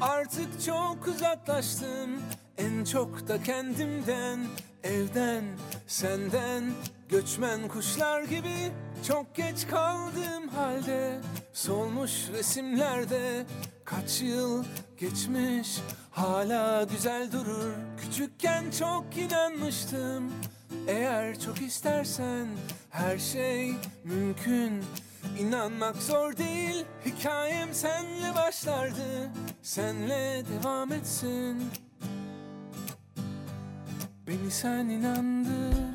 Artık çok uzaklaştım. En çok da kendimden Evden, senden. Göçmen kuşlar gibi Çok geç kaldığım halde. Solmuş resimlerde Kaç yıl geçmiş Hala güzel durur. Küçükken çok inanmıştım eğer çok istersen her şey mümkün. İnanmak zor değil Hikayem senle başlardı. Senle devam etsin. Beni sen inandır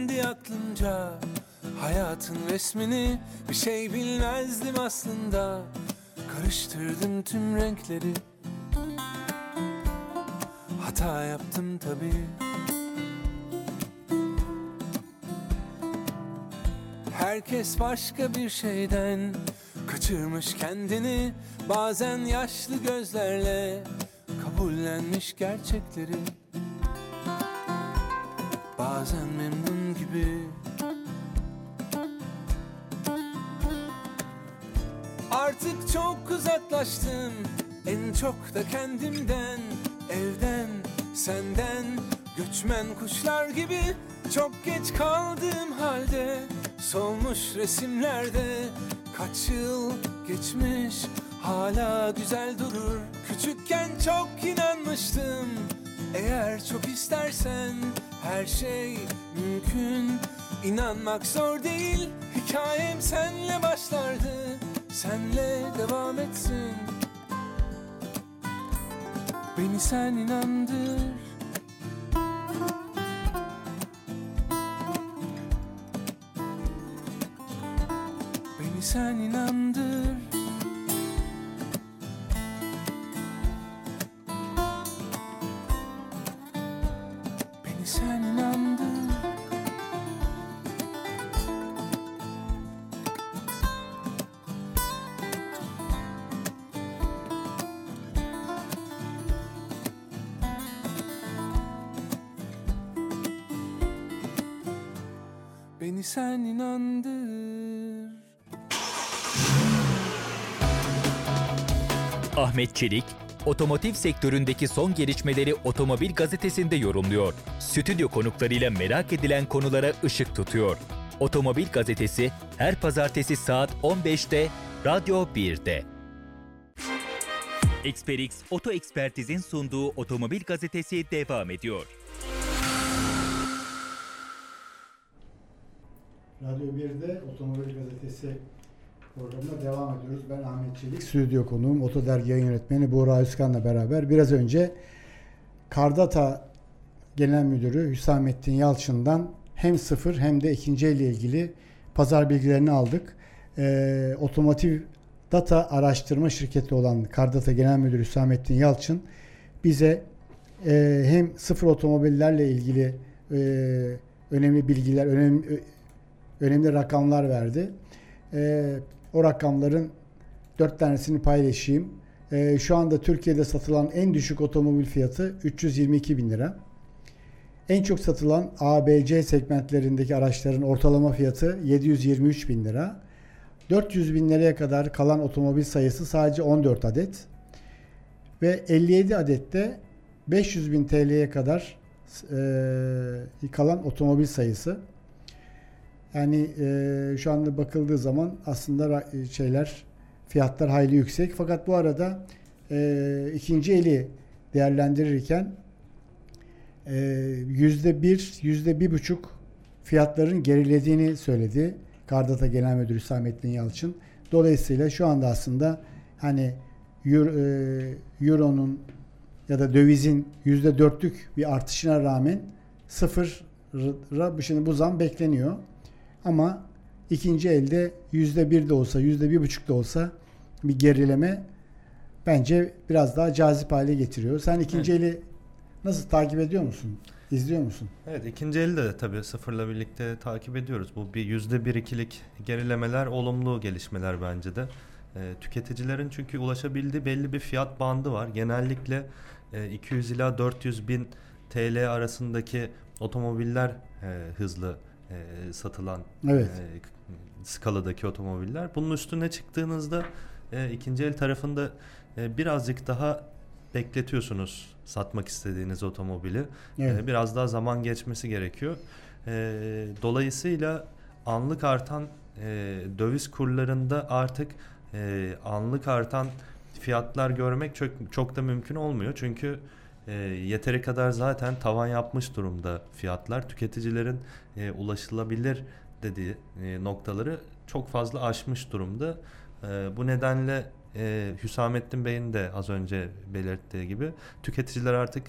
kendi aklımca hayatın resmini Bir şey bilmezdim aslında. Karıştırdım tüm renkleri. Hata yaptım tabii. Herkes başka bir şeyden kaçırmış kendini. Bazen yaşlı gözlerle kabullenmiş gerçekleri Bazen memnun gibi. Artık çok uzaklaştım. En çok da kendimden Evden, senden. Göçmen kuşlar gibi çok geç kaldığım halde Solmuş resimlerde kaç yıl geçmiş Hala güzel durur. Küçükken çok inanmıştım Eğer çok istersen her şey mümkün. İnanmak zor değil Hikayem senle başlardı. Senle devam etsin. Beni sen inandır. Beni sen inandır Beni sen inandır Ahmet Çelik, otomotiv sektöründeki son gelişmeleri Otomobil Gazetesi'nde yorumluyor. Stüdyo konuklarıyla merak edilen konulara ışık tutuyor. Otomobil Gazetesi her pazartesi saat 15'te Radyo 1'de. Experix Oto Ekspertiz'in sunduğu Otomobil Gazetesi devam ediyor. Radyo 1'de Otomobil Gazetesi programına devam ediyoruz. Ben Ahmet Çelik, stüdyo konuğum, Oto Dergi yayın yönetmeni Buğra Özkan'la beraber biraz önce Kardata Genel Müdürü Hüsamettin Yalçın'dan hem sıfır hem de ikinci elle ilgili pazar bilgilerini aldık. Ee, otomotiv data araştırma şirketi olan Kardata Genel Müdürü Hüsamettin Yalçın bize e, hem sıfır otomobillerle ilgili e, önemli bilgiler, önemli önemli rakamlar verdi. Ee, o rakamların dört tanesini paylaşayım. Ee, şu anda Türkiye'de satılan en düşük otomobil fiyatı 322 bin lira. En çok satılan A, B, C segmentlerindeki araçların ortalama fiyatı 723 bin lira. 400 bin liraya kadar kalan otomobil sayısı sadece 14 adet. Ve 57 adette 500 bin TL'ye kadar e, kalan otomobil sayısı. Yani e, şu anda bakıldığı zaman aslında ra- şeyler fiyatlar hayli yüksek. Fakat bu arada e, ikinci eli değerlendirirken e, yüzde bir, yüzde bir buçuk fiyatların gerilediğini söyledi. Kardata Genel Müdürü Hüsamettin Yalçın. Dolayısıyla şu anda aslında hani e, Euro'nun ya da dövizin yüzde dörtlük bir artışına rağmen sıfıra şimdi bu zam bekleniyor. Ama ikinci elde yüzde bir de olsa, yüzde bir buçuk da olsa bir gerileme bence biraz daha cazip hale getiriyor. Sen ikinci eli nasıl takip ediyor musun? İzliyor musun? Evet ikinci eli de tabii sıfırla birlikte takip ediyoruz. Bu bir yüzde bir ikilik gerilemeler olumlu gelişmeler bence de. E, tüketicilerin çünkü ulaşabildiği belli bir fiyat bandı var. Genellikle e, 200 ila 400 bin TL arasındaki otomobiller e, hızlı e, satılan Evet. e, skaladaki otomobiller. Bunun üstüne çıktığınızda e, ikinci el tarafında e, birazcık daha bekletiyorsunuz satmak istediğiniz otomobili. Evet. E, biraz daha zaman geçmesi gerekiyor. E, dolayısıyla anlık artan e, döviz kurlarında artık e, anlık artan fiyatlar görmek çok çok da mümkün olmuyor. Çünkü e, yeteri kadar zaten tavan yapmış durumda fiyatlar. Tüketicilerin e, ulaşılabilir dediği e, noktaları çok fazla aşmış durumda. E, bu nedenle e, Hüsamettin Bey'in de az önce belirttiği gibi tüketiciler artık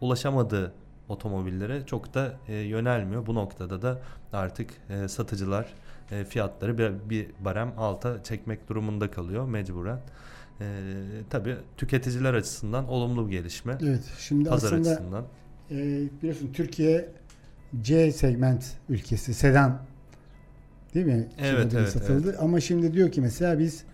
ulaşamadığı otomobillere çok da e, yönelmiyor. Bu noktada da artık e, satıcılar e, fiyatları bir, bir barem alta çekmek durumunda kalıyor mecburen. E, tabii tüketiciler açısından olumlu bir gelişme. Evet. Şimdi Pazar aslında açısından. e, biliyorsun Türkiye C segment ülkesi sedan değil mi? Evet, Şimdi evet, satıldı. Ama şimdi diyor ki mesela biz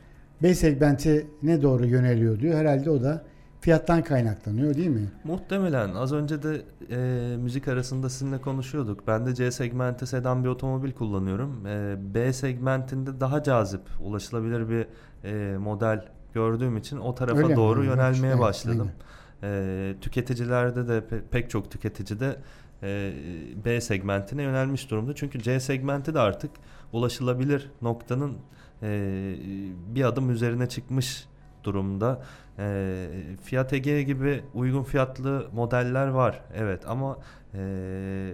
B segmenti ne doğru yöneliyor diyor. Herhalde o da fiyattan kaynaklanıyor değil mi? Muhtemelen az önce de e, müzik arasında sizinle konuşuyorduk. Ben de C segmenti sedan bir otomobil kullanıyorum. E, B segmentinde daha cazip, ulaşılabilir bir e, model gördüğüm için o tarafa Öyle mi? doğru Evet, yönelmeye evet, başladım. E, tüketicilerde de pe- pek çok tüketicide e, B segmentine yönelmiş durumda. Çünkü C segmenti de artık ulaşılabilir noktanın e, bir adım üzerine çıkmış durumda. E, Fiat Egea gibi uygun fiyatlı modeller var. Evet ama e,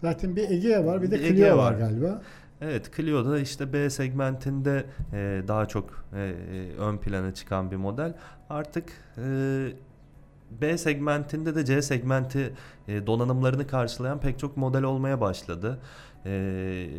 Zaten bir Egea var bir de Clio var. galiba. Evet Clio'da işte B segmentinde e, daha çok e, ön plana çıkan bir model. Artık e, B segmentinde de C segmenti e, donanımlarını karşılayan pek çok model olmaya başladı. E,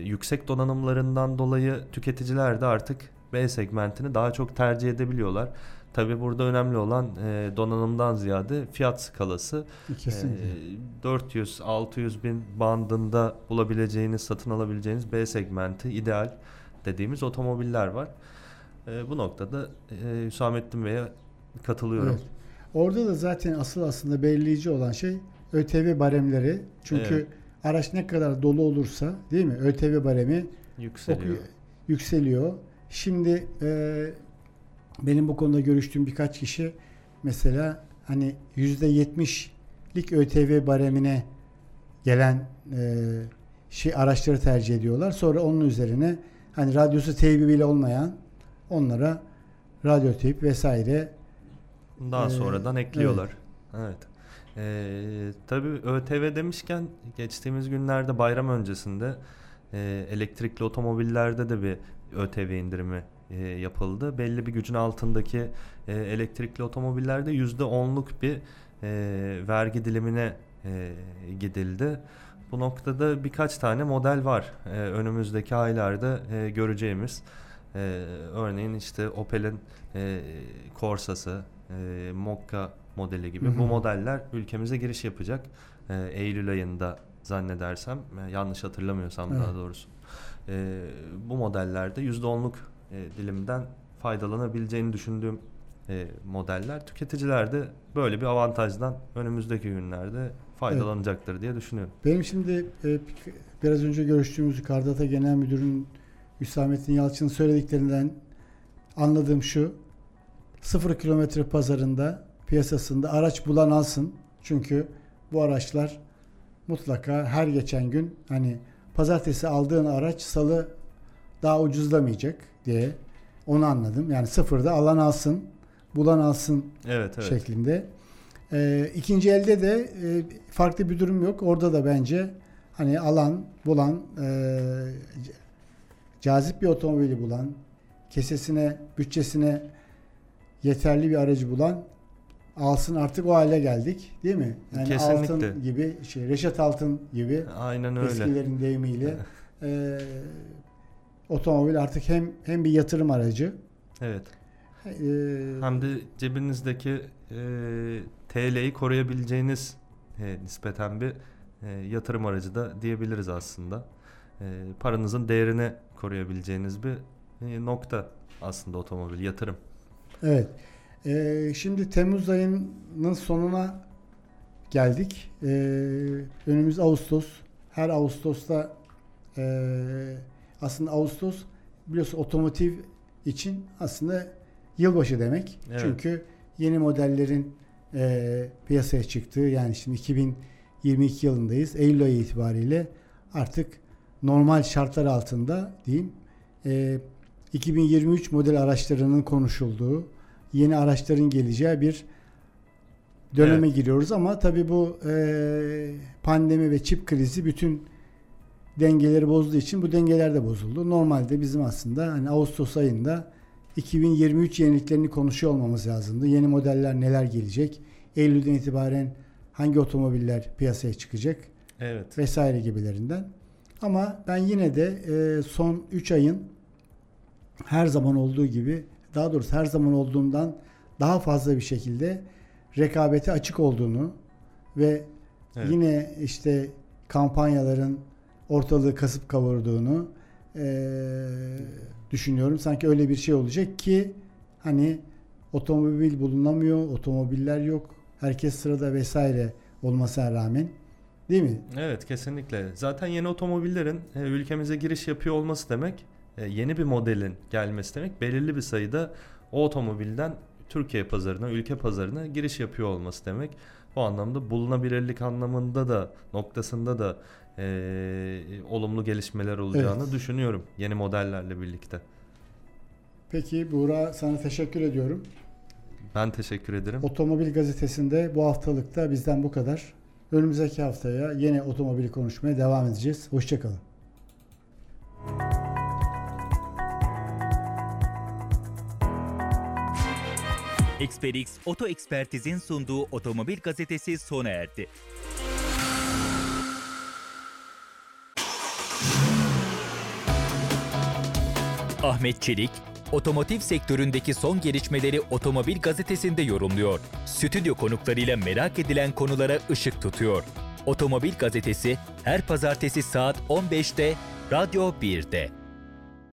yüksek donanımlarından dolayı tüketiciler de artık B segmentini daha çok tercih edebiliyorlar. Tabi burada önemli olan e, donanımdan ziyade fiyat skalası. Kesinlikle. Ee, 400-600 bin bandında bulabileceğiniz, satın alabileceğiniz B segmenti ideal dediğimiz otomobiller var. Ee, bu noktada e, Hüsamettin Bey'e katılıyorum. Evet. Orada da zaten asıl aslında belirleyici olan şey ÖTV baremleri. Çünkü Evet. araç ne kadar dolu olursa değil mi? ÖTV baremi Yükseliyor. oku- yükseliyor. Şimdi e, benim bu konuda görüştüğüm birkaç kişi mesela hani yüzde yetmişlik ÖTV baremine gelen e, şey araçları tercih ediyorlar. Sonra onun üzerine hani radyosu teybi bile olmayan onlara radyo teyp vesaire Daha Ee, sonradan ekliyorlar. Evet. Ee, tabii ÖTV demişken geçtiğimiz günlerde bayram öncesinde e, elektrikli otomobillerde de bir ÖTV indirimi e, yapıldı. Belli bir gücün altındaki e, elektrikli otomobillerde %10'luk bir e, vergi dilimine e, gidildi. Bu noktada birkaç tane model var e, önümüzdeki aylarda e, göreceğimiz. E, örneğin işte Opel'in e, Corsa'sı, e, Mokka modeli gibi Hı hı. bu modeller ülkemize giriş yapacak. E, Eylül ayında zannedersem, e, yanlış hatırlamıyorsam Evet. daha doğrusu. E, bu modellerde %10'luk e, dilimden faydalanabileceğini düşündüğüm e, modeller. Tüketiciler de böyle bir avantajdan önümüzdeki günlerde faydalanacaktır diye düşünüyorum. Benim şimdi e, biraz önce görüştüğümüz Kardata Genel Müdürün Hüsamettin Yalçın'ın söylediklerinden anladığım şu. Sıfır kilometre pazarında piyasasında araç bulan alsın. Çünkü bu araçlar mutlaka her geçen gün hani pazartesi aldığın araç salı daha ucuzlamayacak diye onu anladım. Yani sıfırda alan alsın, bulan alsın Evet, evet. şeklinde. Ee, ikinci elde de e, farklı bir durum yok. Orada da bence hani alan, bulan, e, cazip bir otomobili bulan, kesesine, bütçesine yeterli bir aracı bulan alsın artık o hale geldik değil mi? Yani Kesinlikle. altın gibi, şey, Reşat Altın gibi Aynen öyle. eskilerin deyimiyle e, otomobil artık hem hem bir yatırım aracı Evet. e, Hem de cebinizdeki e, TL'yi koruyabileceğiniz e, nispeten bir e, yatırım aracı da diyebiliriz aslında. E, paranızın değerini koruyabileceğiniz bir e, nokta aslında otomobil, yatırım. Evet. Ee, şimdi Temmuz ayının sonuna geldik. Ee, önümüz Ağustos. Her Ağustos'ta ee, aslında Ağustos biliyorsun otomotiv için aslında yılbaşı demek. Evet. Çünkü yeni modellerin ee, piyasaya çıktığı yani şimdi 2022 yılındayız. Eylül ayı itibariyle artık normal şartlar altında diyeyim ee, 2023 model araçlarının konuşulduğu, yeni araçların geleceği bir döneme Evet. giriyoruz ama tabii bu e, pandemi ve çip krizi bütün dengeleri bozduğu için bu dengeler de bozuldu. Normalde bizim aslında hani Ağustos ayında 2023 yeniliklerini konuşuyor olmamız lazımdı. Yeni modeller neler gelecek? Eylül'den itibaren hangi otomobiller piyasaya çıkacak? Evet. vesaire gibilerinden. Ama ben yine de e, son 3 ayın her zaman olduğu gibi daha doğrusu her zaman olduğundan daha fazla bir şekilde rekabete açık olduğunu ve Evet. yine işte kampanyaların ortalığı kasıp kavurduğunu e, düşünüyorum. Sanki öyle bir şey olacak ki hani otomobil bulunamıyor, otomobiller yok, herkes sırada vesaire olmasına rağmen değil mi? Evet kesinlikle. Zaten yeni otomobillerin e, ülkemize giriş yapıyor olması demek e, yeni bir modelin gelmesi demek belirli bir sayıda o otomobilden Türkiye pazarına, ülke pazarına giriş yapıyor olması demek. Bu anlamda bulunabilirlik anlamında da noktasında da e, olumlu gelişmeler olacağını Evet. düşünüyorum yeni modellerle birlikte. Peki Buğra sana teşekkür ediyorum. Ben teşekkür ederim. Otomobil gazetesinde bu haftalıkta bizden bu kadar. Önümüzdeki haftaya yine otomobil konuşmaya devam edeceğiz. Hoşçakalın. XperX Oto Ekspertiz'in sunduğu Otomobil Gazetesi sona erdi. Ahmet Çelik, otomotiv sektöründeki son gelişmeleri Otomobil Gazetesi'nde yorumluyor. Stüdyo konuklarıyla merak edilen konulara ışık tutuyor. Otomobil Gazetesi her pazartesi saat 15'te Radyo 1'de.